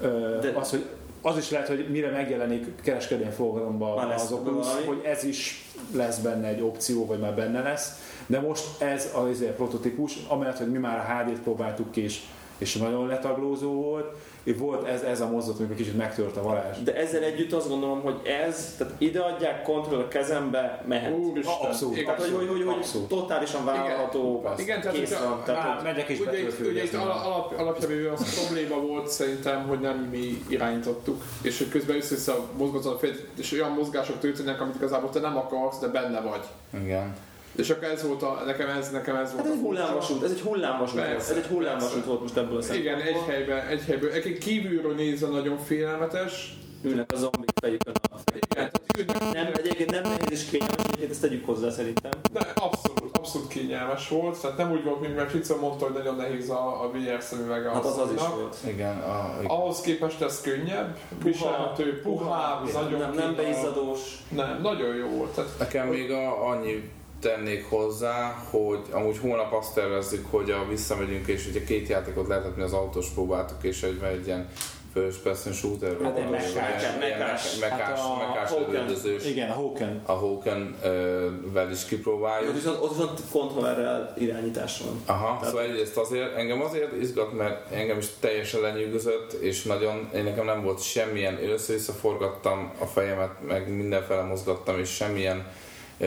ö, De- az, hogy az is lehet, hogy mire megjelenik kereskedelmi forgalomban az Oculus, hogy ez is lesz benne egy opció, vagy már benne lesz. De most ez az izé, prototípus, amellett, hogy mi már a HD-t próbáltuk ki, és, és nagyon letaglózó volt, és volt ez, ez a mozdulat, amikor kicsit megtört a varázs. De ezzel együtt azt gondolom, hogy ez, tehát ide adják kontroll a kezembe, mehet. Úristen. Abszolút. Tehát, hogy, hogy, hogy, hogy Abszolút. totálisan vállalható, Igen, igen, tehát kész van. Tehát, Már hogy- megyek és Ugye itt, ugye itt ala- alap, alapjából az probléma volt szerintem, hogy nem mi irányítottuk, és hogy közben össze-vissza mozgatod a fejed, és olyan mozgások történnek, amit igazából te nem akarsz, de benne vagy. Igen. És akkor ez volt a, nekem ez, nekem ez volt Hát ez a egy hullámvasút, ez egy hullámvasút volt. Persze, Ez egy hullámvasút volt most ebből a szempontból. Igen, egy helyben, egy helyben. Egyébként kívülről nézve nagyon félelmetes. Ülnek a zombik fejükön a fejükön. Igen, Nem, egyébként nem nehéz és kényelmes, egyébként ezt tegyük hozzá szerintem. De abszolút, abszolút kényelmes volt. Tehát nem úgy volt, mint mert Fico mondta, hogy nagyon nehéz a, a VR szemüveg a Hát az az is volt. Igen. A, igen. Ahhoz képest ez könnyebb, viselhető, puhább, nagyon Nem, nem beizzadós. Nem, nagyon jó volt. Tehát Nekem még a, annyi tennék hozzá, hogy amúgy holnap azt tervezzük, hogy a visszamegyünk, és ugye két játékot lehetett, mi az autós próbáltuk, és egy, egy ilyen first person shooter. Hát egy mekás, mekás. mekás, Hát a mekás Hawken. lövöldözős. Igen, a Hawken. A Hawken-vel is Ott kipróbáljuk. viszont, ott viszont kontrollerrel irányítás van. Aha, szóval egyrészt azért, engem azért izgat, mert engem is teljesen lenyűgözött, és nagyon, én nekem nem volt semmilyen, én össze-vissza forgattam a fejemet, meg mindenfele mozgattam, és semmilyen ö,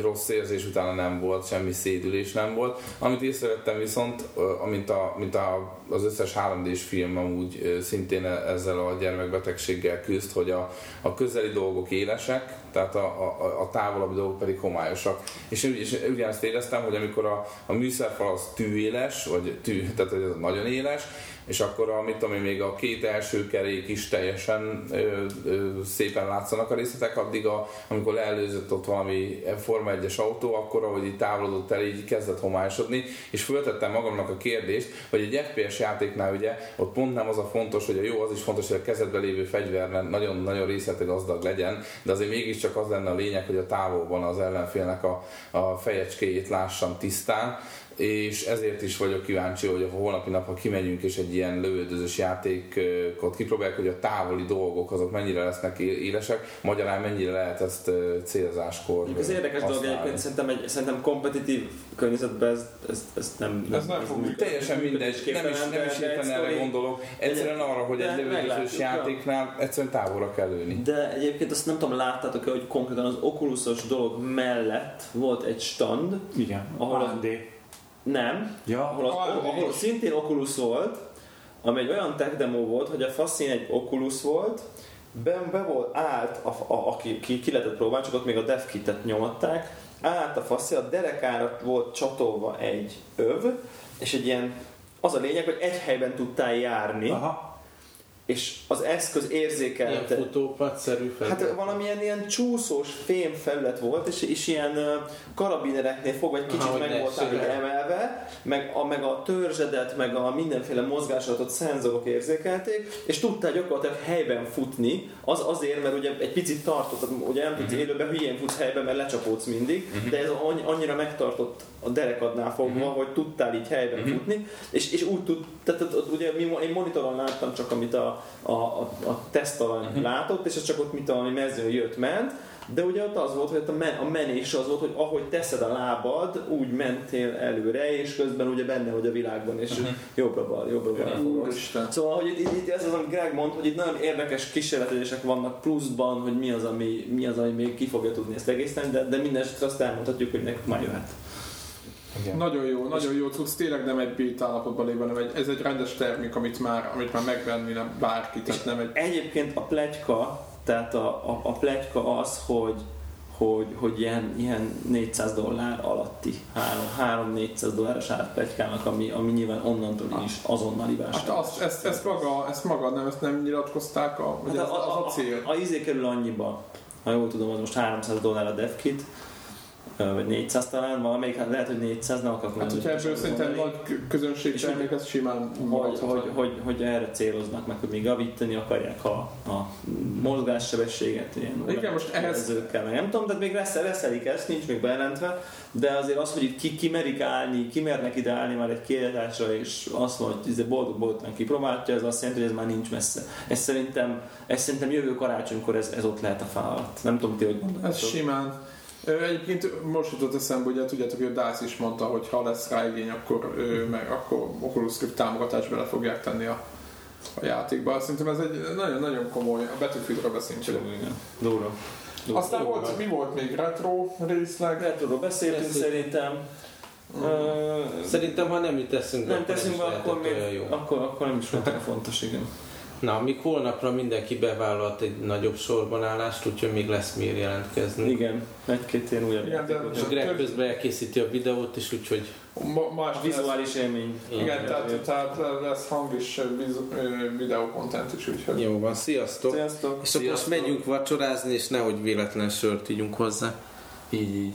rossz érzés utána nem volt, semmi szédülés nem volt. Amit észrevettem viszont, amint a, mint a, az összes 3D-s film amúgy szintén ezzel a gyermekbetegséggel küzd, hogy a, a közeli dolgok élesek, tehát a, a, a távolabbi dolgok pedig homályosak. És, és ugyanezt éreztem, hogy amikor a, a műszerfal az tűéles, vagy tű, tehát hogy ez nagyon éles, és akkor a, mit tudom még a két első kerék is teljesen ö, ö, szépen látszanak a részletek, addig a, amikor leelőzött ott valami Forma 1-es autó, akkor ahogy így távolodott el, így kezdett homályosodni, és föltettem magamnak a kérdést, hogy egy FPS játéknál ugye ott pont nem az a fontos, hogy a jó, az is fontos, hogy a kezedben lévő fegyver nagyon-nagyon részleteg gazdag legyen, de azért mégiscsak az lenne a lényeg, hogy a távolban az ellenfélnek a, a fejecskéjét lássam tisztán, és ezért is vagyok kíváncsi, hogy a holnapi nap, ha kimegyünk és egy ilyen lövöldözős játékot kipróbáljuk, hogy a távoli dolgok azok mennyire lesznek élesek, magyarán mennyire lehet ezt célzáskor Ez érdekes dolog egyébként, szerintem, egy, szerintem kompetitív környezetben ez, ez, ez nem... Ez nem fog működni. Teljesen mindegy, nem is, nem is éppen erre gondolok. Egyszerűen arra, hogy egy lövöldözős játéknál egyszerűen távolra kell lőni. De egyébként azt nem tudom, láttátok-e, hogy konkrétan az Oculusos dolog mellett volt egy stand, Igen, Ahol a-. nem, Ja, ahol, az, Ah, ahol szintén Oculus volt, ami egy olyan tech demo volt, hogy a faszín egy Oculus volt, be, be volt, állt, a, a, aki ki, ki lehetett próbálni, csak ott még a dev kitet nyomatták, állt a faszé, a derekára volt csatolva egy öv, és egy ilyen, az a lényeg, hogy egy helyben tudtál járni, Aha. És az eszköz Ilyen érzékelte. fel. Hát valamilyen ilyen csúszós fém felület volt, és, és ilyen karabinereknél fogva egy kicsit Aha, meg el. emelve, meg a, meg a törzsedet, meg a mindenféle mozgásodat szenzorok érzékelték, és tudtál gyakorlatilag helyben futni, az azért, mert ugye egy picit tartott, ugye nem tudsz élőben hülyén futsz helyben, mert lecsapódsz mindig, de ez annyi- annyira megtartott a derekadnál fogva, Mhm. hogy tudtál így helyben futni, és, és úgy tud, tehát ott, ott ugye mi, én monitoron láttam csak, amit a, a, a, a tesztalany Mhm. látott, és ez csak ott, mint ami mezőn jött, ment, de ugye ott az volt, hogy ott a, men, a menés az volt, hogy ahogy teszed a lábad, úgy mentél előre, és közben ugye benne vagy a világban, és jobbra-bal, jobbra-bal fogod. Úristen. Szóval, hogy itt, itt, itt, ez az, amit Greg mond, hogy itt nagyon érdekes kísérletezések vannak pluszban, hogy mi az, ami, mi az, ami még ki fogja tudni ezt egészen, de, de minden esetre azt elmondhatjuk, hogy nekünk már jöhet. Igen. Nagyon jó, nagyon jó cucc, tényleg nem egy bét állapotban lévő, hanem egy, ez egy rendes termék, amit már, amit már megvenni nem bárki, tehát nem egy... Egyébként a pletyka, tehát a, a, a pletyka az, hogy, hogy, hogy ilyen, ilyen 400 dollár alatti, 3-400 dolláros árpegykának, ami, ami nyilván onnantól is azonnali Hát vásárlás. azt, ezt, ezt, maga, ezt maga nem, ezt nem nyilatkozták, a, Hát ez, az a cél. A, a, a izé kerül annyiba, ha jól tudom, az most 300 dollár a devkit, vagy 400 talán, valamelyik, hát lehet, hogy 400, nem akarok Hát, hogyha ebből szerintem nagy közönség És termék, ez simán hogy, hogy, hogy, hogy erre céloznak meg, hogy még javítani akarják a, a mozgássebességet, ilyen Igen, most ehhez- meg nem tudom, de még lesz, reszelik ezt, nincs még bejelentve, de azért az, hogy itt ki, kimerik állni, kimernek ide állni már egy kiadásra, és azt mondja, hogy ez boldog-boldogtan kipróbálja, ez azt jelenti, hogy ez már nincs messze. Ez szerintem, ez szerintem jövő karácsonykor ez, ez ott lehet a fal alatt. Nem tudom, ti hogy Ez gondoljátok. simán. Ö, Egyébként most jutott eszembe, ugye tudjátok, hogy a DICE is mondta, hogy ha lesz rá igény, akkor, ö, meg, akkor Oculus Rift támogatást bele fogják tenni a, a játékba. Szerintem ez egy nagyon-nagyon komoly, a Battlefieldről beszélünk. Durva. Durva. Aztán volt, mi volt még? Retro részleg? Retroról beszéltünk Beszéltünk. szerintem. Ö, Szerintem, ha nem teszünk be, nem akkor teszünk be, akkor, még, jó. akkor, akkor nem is volt olyan fontos, igen. Na, amíg holnapra mindenki bevállalt egy nagyobb sorbanállást, úgyhogy még lesz miért jelentkezni. Igen, egy-két ilyen újabb Igen, de- játékot. És Greg közben elkészíti a videót is, úgyhogy Ma, ma A este lesz, vizuális élmény. igen, tehát, tehát lesz hang és videókontent is, úgyhogy jó van, sziasztok! Sziasztok! És akkor most megyünk vacsorázni, és nehogy véletlen sört ígyunk hozzá. Így, így.